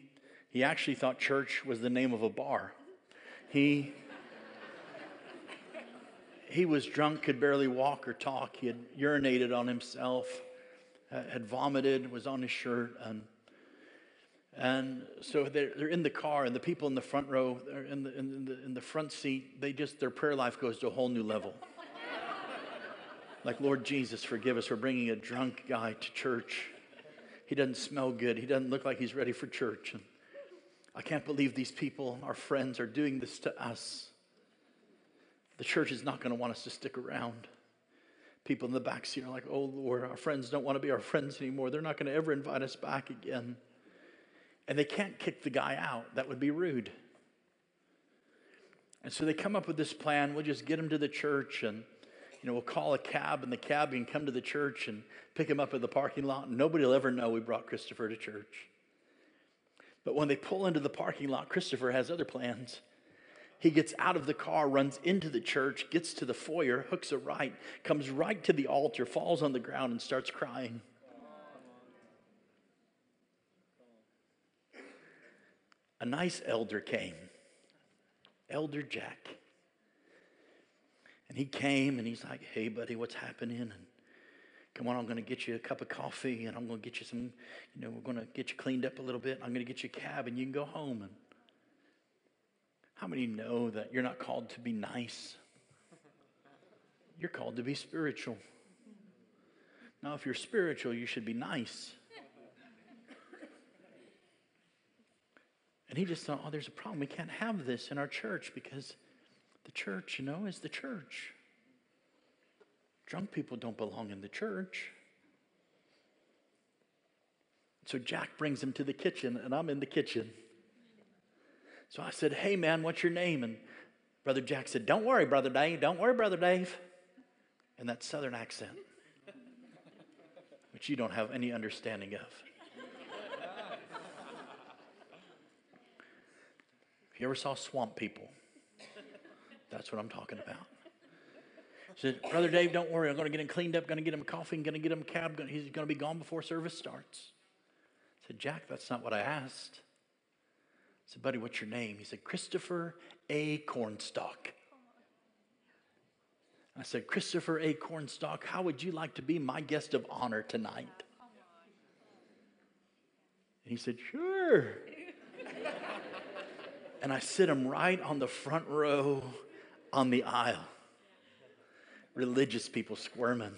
He actually thought church was the name of a bar. He, he was drunk, could barely walk or talk. He had urinated on himself, had vomited, was on his shirt. And, and so they're, they're in the car, and the people in the front row, in the, in, the, in the front seat, they just, their prayer life goes to a whole new level. Like, Lord Jesus, forgive us for bringing a drunk guy to church. He doesn't smell good. He doesn't look like he's ready for church. And I can't believe these people, our friends, are doing this to us. The church is not going to want us to stick around. People in the back seat are like, oh Lord, our friends don't want to be our friends anymore. They're not going to ever invite us back again. And they can't kick the guy out. That would be rude. And so they come up with this plan. We'll just get him to the church and you know, we'll call a cab and the cab can come to the church and pick him up at the parking lot. And nobody will ever know we brought Christopher to church. But when they pull into the parking lot, Christopher has other plans. He gets out of the car, runs into the church, gets to the foyer, hooks a right, comes right to the altar, falls on the ground, and starts crying. A nice elder came, Elder Jack. And he came and he's like, hey, buddy, what's happening? And come on, I'm going to get you a cup of coffee and I'm going to get you some, you know, we're going to get you cleaned up a little bit. I'm going to get you a cab and you can go home. And how many know that you're not called to be nice? You're called to be spiritual. Now, if you're spiritual, you should be nice. And he just thought, oh, there's a problem. We can't have this in our church because the church, you know, is the church. Drunk people don't belong in the church. So Jack brings him to the kitchen, and I'm in the kitchen. So I said, Hey, man, what's your name? And Brother Jack said, Don't worry, Brother Dave. Don't worry, Brother Dave. And that southern accent, which you don't have any understanding of. If you ever saw swamp people? That's what I'm talking about. He said, Brother Dave, don't worry. I'm going to get him cleaned up, going to get him coffee, going to get him cab. He's going to be gone before service starts. I said, Jack, that's not what I asked. Said, Buddy, what's your name? He said, Christopher A. Cornstalk. I said, Christopher A. Cornstalk, how would you like to be my guest of honor tonight? And he said, Sure. and I sit him right on the front row on the aisle. Religious people squirming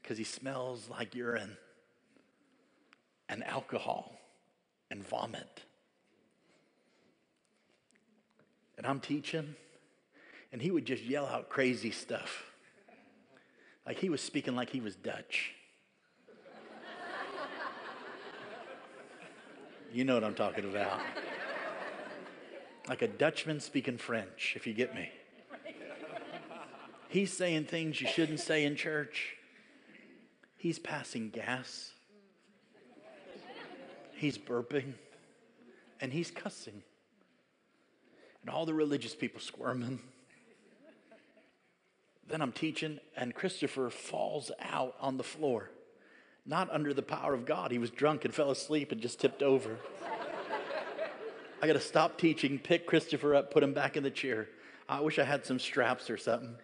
because he smells like urine. and alcohol and vomit. And I'm teaching, and he would just yell out crazy stuff. Like he was speaking like he was Dutch. You know what I'm talking about. Like a Dutchman speaking French, if you get me. He's saying things you shouldn't say in church. He's passing gas. He's burping. And he's cussing. And all the religious people squirming. Then I'm teaching, and Christopher falls out on the floor. Not under the power of God. He was drunk and fell asleep and just tipped over. I got to stop teaching, pick Christopher up, put him back in the chair. I wish I had some straps or something.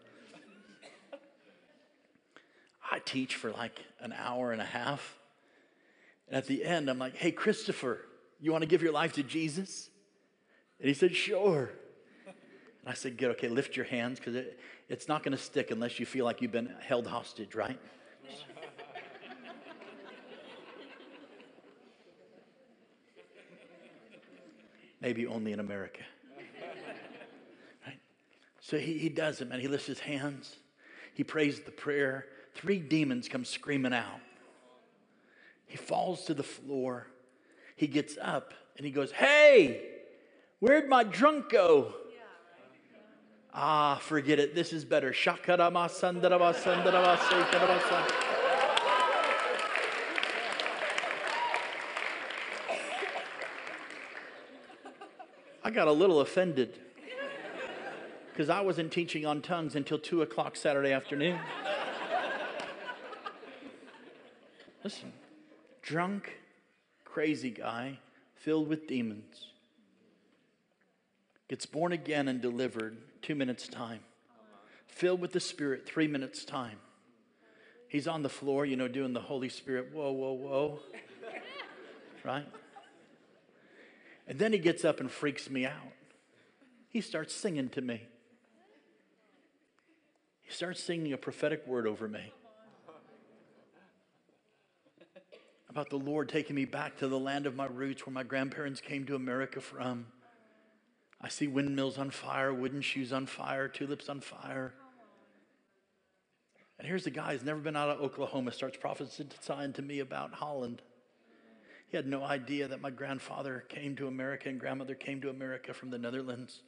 I teach for like an hour and a half. And at the end, I'm like, hey, Christopher, you want to give your life to Jesus? And he said, sure. And I said, good, okay, lift your hands because it, it's not going to stick unless you feel like you've been held hostage, right? Maybe only in America. Right? So he, he does it, man. He lifts his hands. He prays the prayer. Three demons come screaming out. He falls to the floor. He gets up and he goes, Hey, where'd my drunk go? Ah, forget it. This is better. I got a little offended because I wasn't teaching on tongues until 2 o'clock Saturday afternoon. Listen, drunk, crazy guy, filled with demons, gets born again and delivered two minutes' time, filled with the Spirit, three minutes' time. He's on the floor, you know, doing the Holy Spirit, whoa, whoa, whoa. right? And then he gets up and freaks me out. He starts singing to me. He starts singing a prophetic word over me about the Lord taking me back to the land of my roots where my grandparents came to America from. I see windmills on fire, wooden shoes on fire, tulips on fire. And here's the guy who's never been out of Oklahoma, starts prophesying to me about Holland. He had no idea that my grandfather came to America and grandmother came to America from the Netherlands.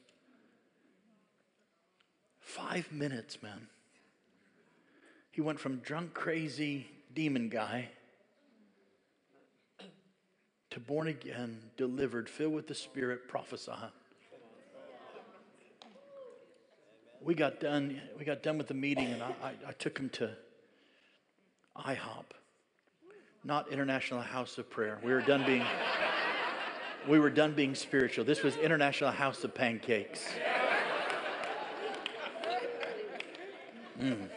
Five minutes, man. He went from drunk, crazy demon guy to born again, delivered, filled with the Spirit, prophesy. We got done. We got done with the meeting, and I, I, I took him to IHOP not International House of Prayer. We were done being we were done being spiritual. This was International House of Pancakes. Mm.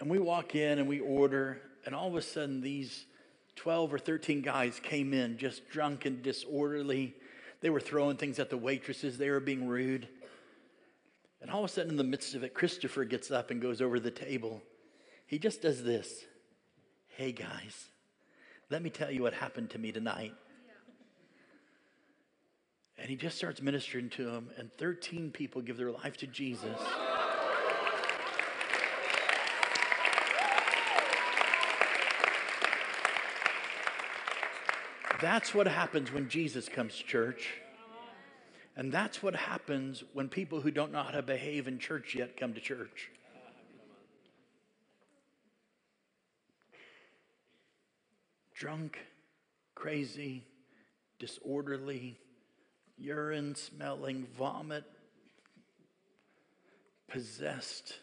And we walk in and we order, and all of a sudden, these 12 or 13 guys came in just drunk and disorderly. They were throwing things at the waitresses, they were being rude. And all of a sudden, in the midst of it, Christopher gets up and goes over the table. He just does this Hey, guys, let me tell you what happened to me tonight. And he just starts ministering to them, and 13 people give their life to Jesus. That's what happens when Jesus comes, to church. And that's what happens when people who don't know how to behave in church yet come to church. Drunk, crazy, disorderly, urine smelling, vomit, possessed,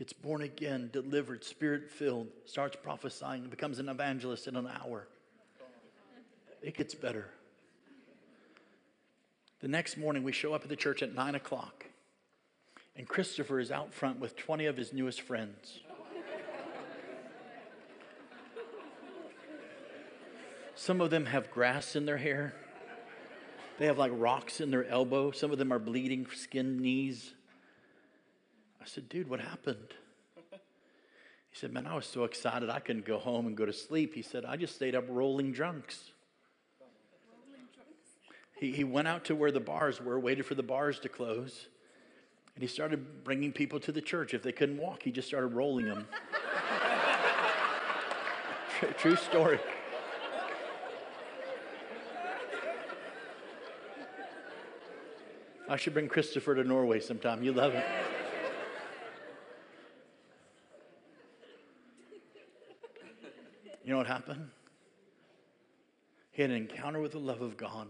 gets born again, delivered, spirit filled, starts prophesying, becomes an evangelist in an hour. It gets better. The next morning, we show up at the church at 9 o'clock, and Christopher is out front with 20 of his newest friends. Some of them have grass in their hair. They have like rocks in their elbow. Some of them are bleeding, skin, knees. I said, Dude, what happened? He said, Man, I was so excited I couldn't go home and go to sleep. He said, I just stayed up rolling drunks. He, he went out to where the bars were, waited for the bars to close, and he started bringing people to the church. If they couldn't walk, he just started rolling them. true, true story. I should bring Christopher to Norway sometime. You love it. You know what happened? He had an encounter with the love of God,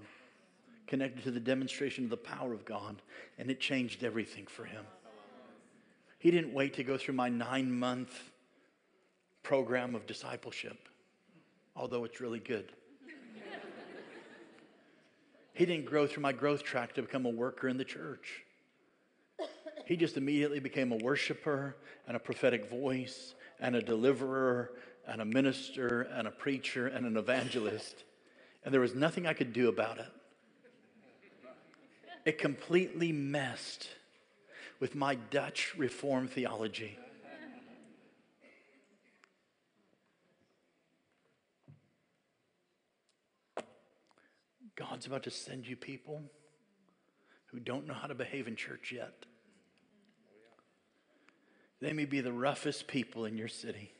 connected to the demonstration of the power of God, and it changed everything for him. He didn't wait to go through my nine month program of discipleship, although it's really good. He didn't grow through my growth track to become a worker in the church. He just immediately became a worshiper and a prophetic voice and a deliverer and a minister and a preacher and an evangelist. And there was nothing I could do about it. It completely messed with my Dutch Reformed theology. God's about to send you people who don't know how to behave in church yet. They may be the roughest people in your city.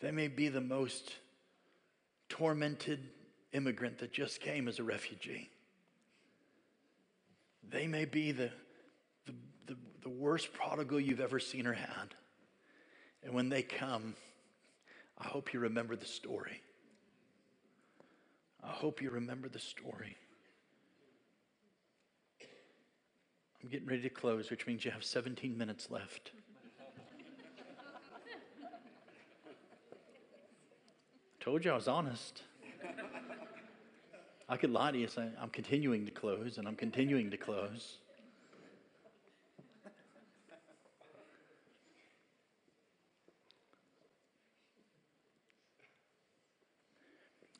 They may be the most tormented immigrant that just came as a refugee. They may be the, the, the, the, worst prodigal you've ever seen or had. And when they come, I hope you remember the story. I hope you remember the story. I'm getting ready to close, which means you have 17 minutes left. Told you I was honest. I could lie to you saying I'm continuing to close and I'm continuing to close.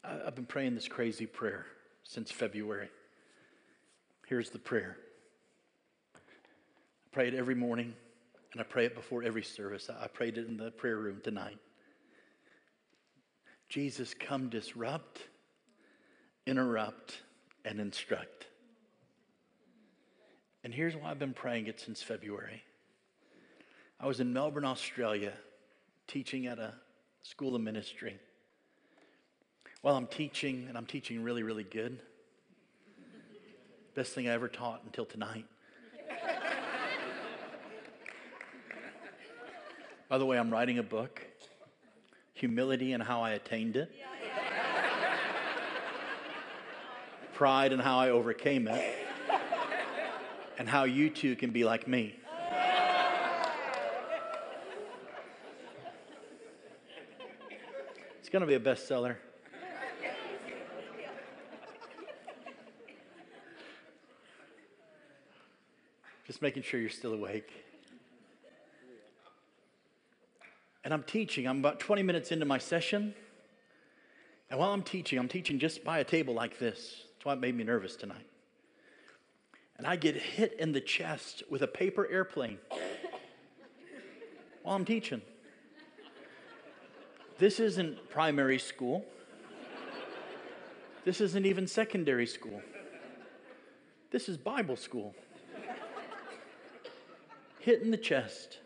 I've been praying this crazy prayer since February. Here's the prayer. I pray it every morning and I pray it before every service. I prayed it in the prayer room tonight. Jesus, come disrupt, interrupt, and instruct. And here's why I've been praying it since February. I was in Melbourne, Australia, teaching at a school of ministry. While I'm teaching, and I'm teaching really, really good, best thing I ever taught until tonight. By the way, I'm writing a book humility and how I attained it, pride and how I overcame it, and how you too can be like me. It's going to be a bestseller. Just making sure you're still awake. And I'm teaching. I'm about 20 minutes into my session. And while I'm teaching, I'm teaching just by a table like this. That's why it made me nervous tonight. And I get hit in the chest with a paper airplane while I'm teaching. This isn't primary school. This isn't even secondary school. This is Bible school. Hit in the chest.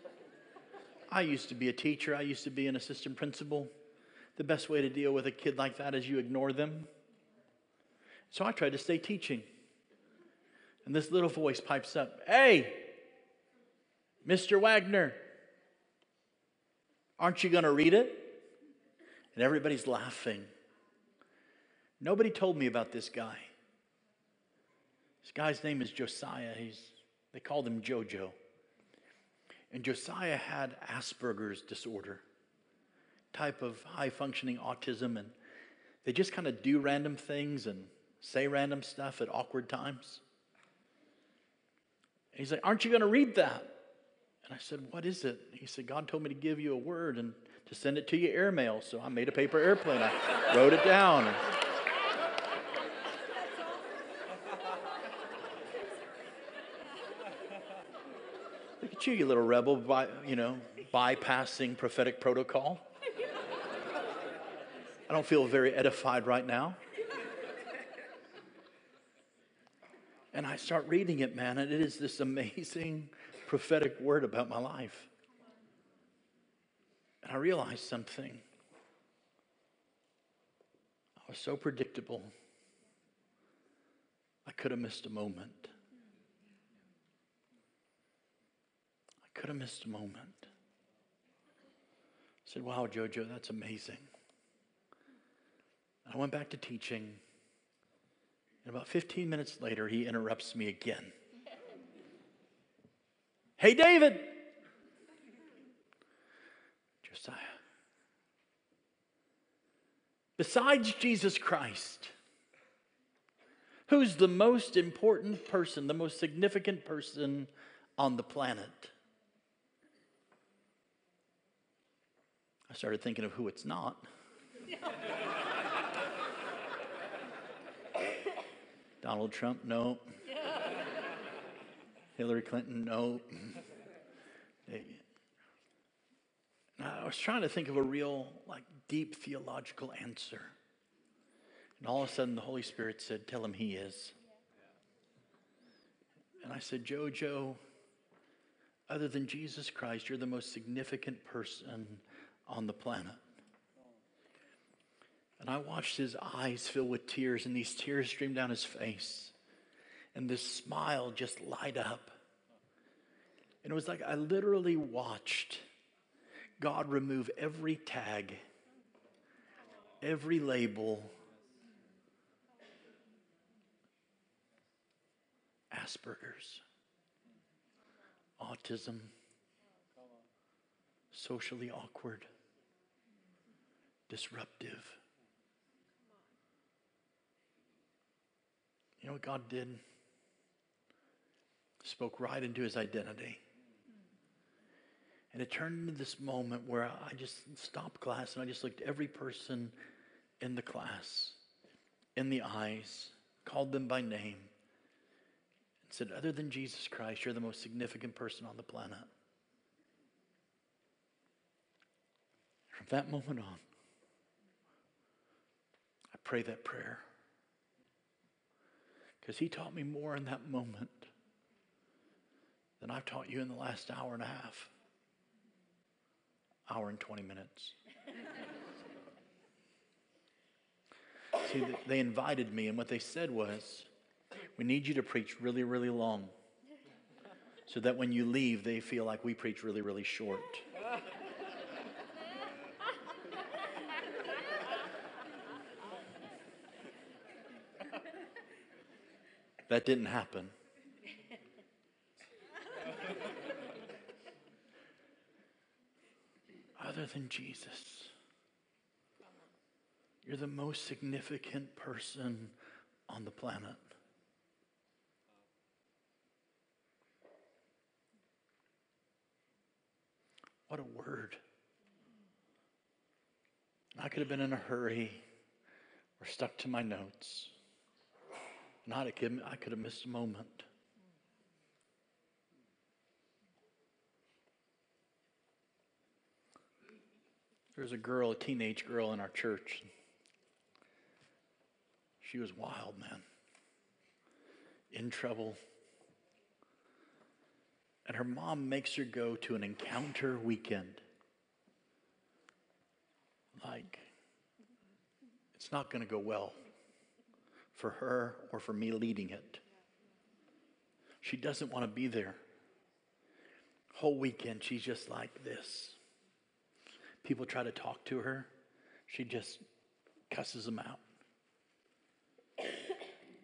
I used to be a teacher, I used to be an assistant principal. The best way to deal with a kid like that is you ignore them. So I tried to stay teaching. And this little voice pipes up Hey, Mr. Wagner, aren't you going to read it? And everybody's laughing. Nobody told me about this guy. This guy's name is Josiah. He's, they called him JoJo. And Josiah had Asperger's disorder, type of high functioning autism, and they just kind of do random things and say random stuff at awkward times. And he's like, Aren't you going to read that? And I said, What is it? He said, God told me to give you a word and to send it to you airmail. So I made a paper airplane. I wrote it down. about you, you little rebel, by, you know, bypassing prophetic protocol. I don't feel very edified right now. And I start reading it, man, and it is this amazing prophetic word about my life. And I realized something. I was so predictable, I could have missed a moment. Could have missed a moment. I said, Wow, JoJo, that's amazing. I went back to teaching. And about 15 minutes later, he interrupts me again. hey, David! Josiah. Besides Jesus Christ, who's the most important person, the most significant person on the planet? I started thinking of who it's not. Donald Trump, no. Hillary Clinton, no. I was trying to think of a real, like, deep theological answer. And all of a sudden, the Holy Spirit said, Tell him he is. And I said, Jojo, other than Jesus Christ, you're the most significant person on the planet. And I watched his eyes fill with tears, and these tears streamed down his face. And this smile just light up. And it was like I literally watched God remove every tag, every label, Asperger's, autism, socially awkward, disruptive. You know what God did? Spoke right into his identity. And it turned into this moment where I just stopped class and I just looked every person in the class in the eyes, called them by name, and said, Other than Jesus Christ, you're the most significant person on the planet. From that moment on, pray that prayer. Because he taught me more in that moment than I've taught you in the last hour and a half, hour and 20 minutes. See, they invited me, and what they said was, We need you to preach really, really long so that when you leave, they feel like we preach really, really short. That didn't happen. Other than Jesus, you're the most significant person on the planet. What a word. I could have been in a hurry or stuck to my notes. Not a kid, I could have missed a moment. There was a girl, a teenage girl in our church. She was wild, man. In trouble. And her mom makes her go to an encounter weekend. Like, it's not going to go well for her or for me leading it. She doesn't want to be there. Whole weekend, she's just like this. People try to talk to her, she just cusses them out.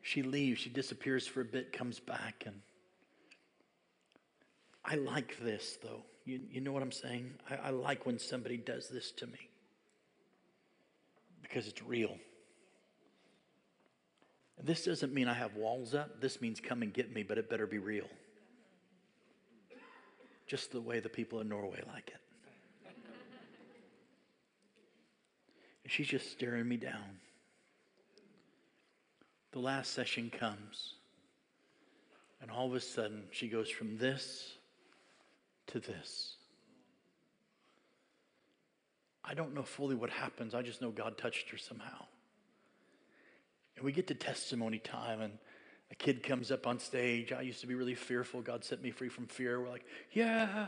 She leaves, she disappears for a bit, comes back, and I like this though. You, you know what I'm saying? I, I like when somebody does this to me because it's real. This doesn't mean I have walls up. This means come and get me, but it better be real. Just the way the people in Norway like it. And she's just staring me down. The last session comes, and all of a sudden she goes from this to this. I don't know fully what happens. I just know God touched her somehow. And we get to testimony time, and a kid comes up on stage. I used to be really fearful. God set me free from fear. We're like, yeah.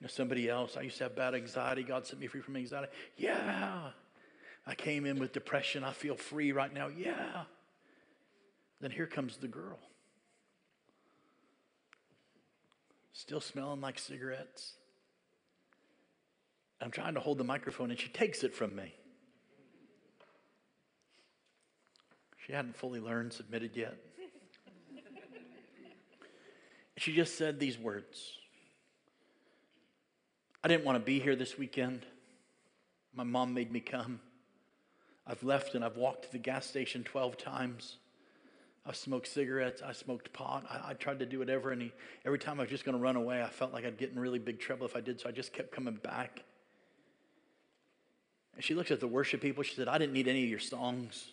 You know, somebody else, I used to have bad anxiety. God set me free from anxiety. Yeah. I came in with depression. I feel free right now. Yeah. Then here comes the girl. Still smelling like cigarettes. I'm trying to hold the microphone and she takes it from me. She hadn't fully learned, submitted yet. she just said these words I didn't want to be here this weekend. My mom made me come. I've left and I've walked to the gas station 12 times. I've smoked cigarettes. I smoked pot. I, I tried to do whatever. And he, every time I was just going to run away, I felt like I'd get in really big trouble if I did. So I just kept coming back. And she looks at the worship people. She said, I didn't need any of your songs.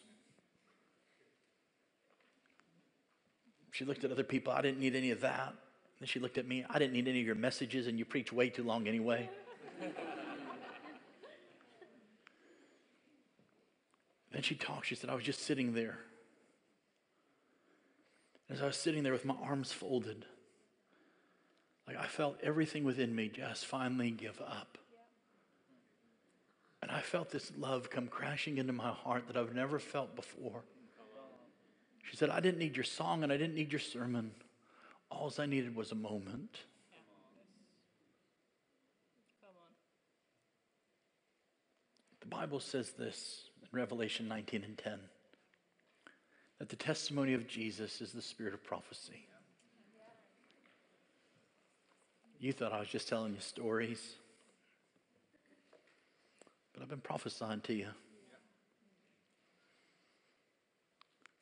She looked at other people. I didn't need any of that. Then she looked at me. I didn't need any of your messages, and you preach way too long anyway. then she talked. She said, I was just sitting there. As I was sitting there with my arms folded, like I felt everything within me just finally give up. And I felt this love come crashing into my heart that I've never felt before. She said, I didn't need your song and I didn't need your sermon. All I needed was a moment. The Bible says this in Revelation 19 and 10 that the testimony of Jesus is the spirit of prophecy. You thought I was just telling you stories, but I've been prophesying to you.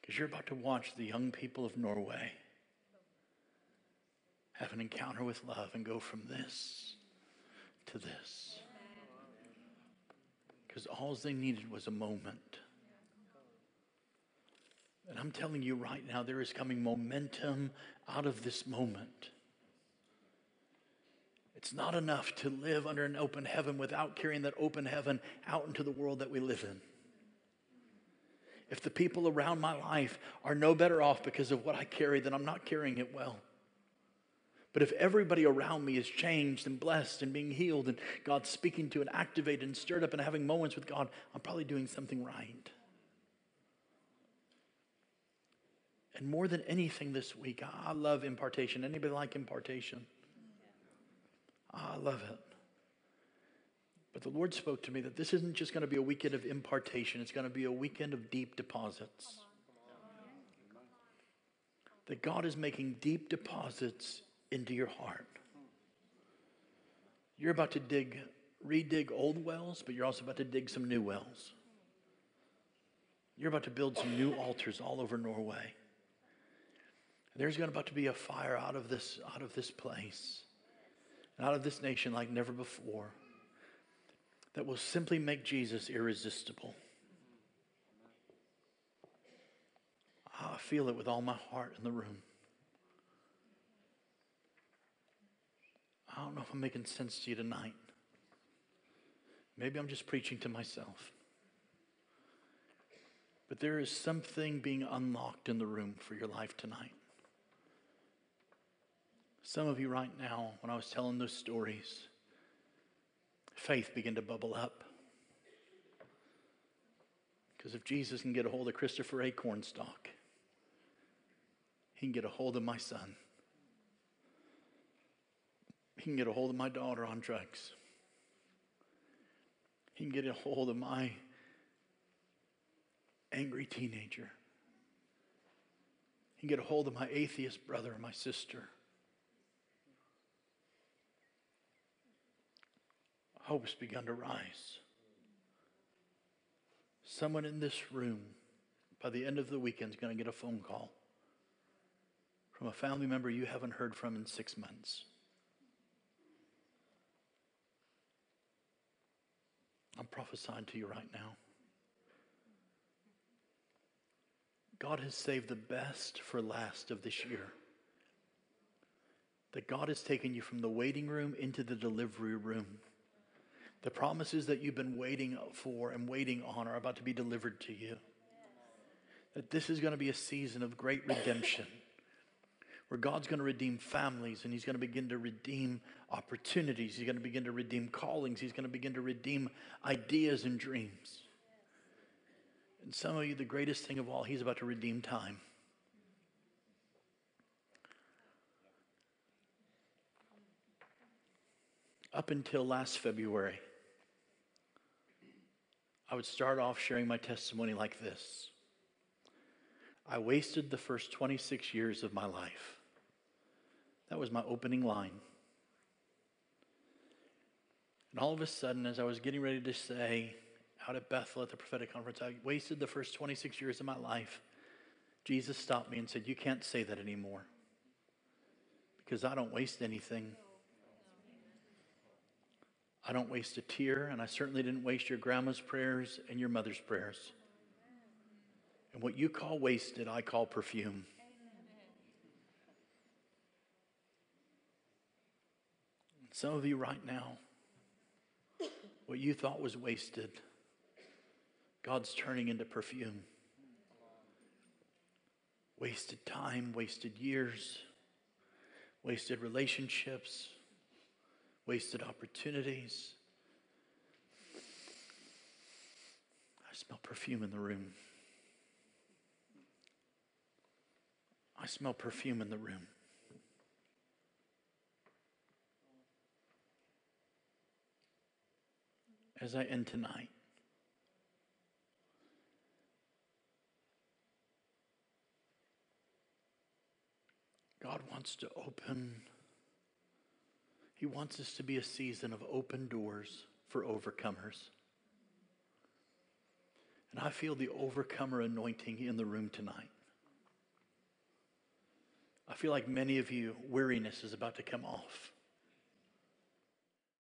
Because you're about to watch the young people of Norway have an encounter with love and go from this to this. Because all they needed was a moment. And I'm telling you right now, there is coming momentum out of this moment. It's not enough to live under an open heaven without carrying that open heaven out into the world that we live in. If the people around my life are no better off because of what I carry, then I'm not carrying it well. But if everybody around me is changed and blessed and being healed and God's speaking to and activated and stirred up and having moments with God, I'm probably doing something right. And more than anything this week, I love impartation. Anybody like impartation? I love it. But the Lord spoke to me that this isn't just going to be a weekend of impartation, it's going to be a weekend of deep deposits. That God is making deep deposits into your heart. You're about to dig, redig old wells, but you're also about to dig some new wells. You're about to build some new altars all over Norway. There's going to about to be a fire out of this, out of this place, and out of this nation like never before, that will simply make Jesus irresistible. Ah, I feel it with all my heart in the room. I don't know if I'm making sense to you tonight. Maybe I'm just preaching to myself. But there is something being unlocked in the room for your life tonight. Some of you, right now, when I was telling those stories, faith began to bubble up. Because if Jesus can get a hold of Christopher A. Cornstalk, he can get a hold of my son. He can get a hold of my daughter on drugs. He can get a hold of my angry teenager. He can get a hold of my atheist brother or my sister. Hope's begun to rise. Someone in this room, by the end of the weekend, is going to get a phone call from a family member you haven't heard from in six months. I'm prophesying to you right now. God has saved the best for last of this year. that God has taken you from the waiting room into the delivery room. The promises that you've been waiting for and waiting on are about to be delivered to you. That this is going to be a season of great redemption where God's going to redeem families and He's going to begin to redeem opportunities. He's going to begin to redeem callings. He's going to begin to redeem ideas and dreams. And some of you, the greatest thing of all, He's about to redeem time. Up until last February, I would start off sharing my testimony like this I wasted the first 26 years of my life. That was my opening line. And all of a sudden, as I was getting ready to say out at Bethel at the prophetic conference, I wasted the first 26 years of my life. Jesus stopped me and said, You can't say that anymore because I don't waste anything. I don't waste a tear, and I certainly didn't waste your grandma's prayers and your mother's prayers. And what you call wasted, I call perfume. Some of you right now, what you thought was wasted, God's turning into perfume. Wasted time, wasted years, wasted relationships, wasted opportunities. I smell perfume in the room. I smell perfume in the room. As I end tonight, God wants to open, He wants us to be a season of open doors for overcomers. And I feel the overcomer anointing in the room tonight. I feel like many of you, weariness is about to come off.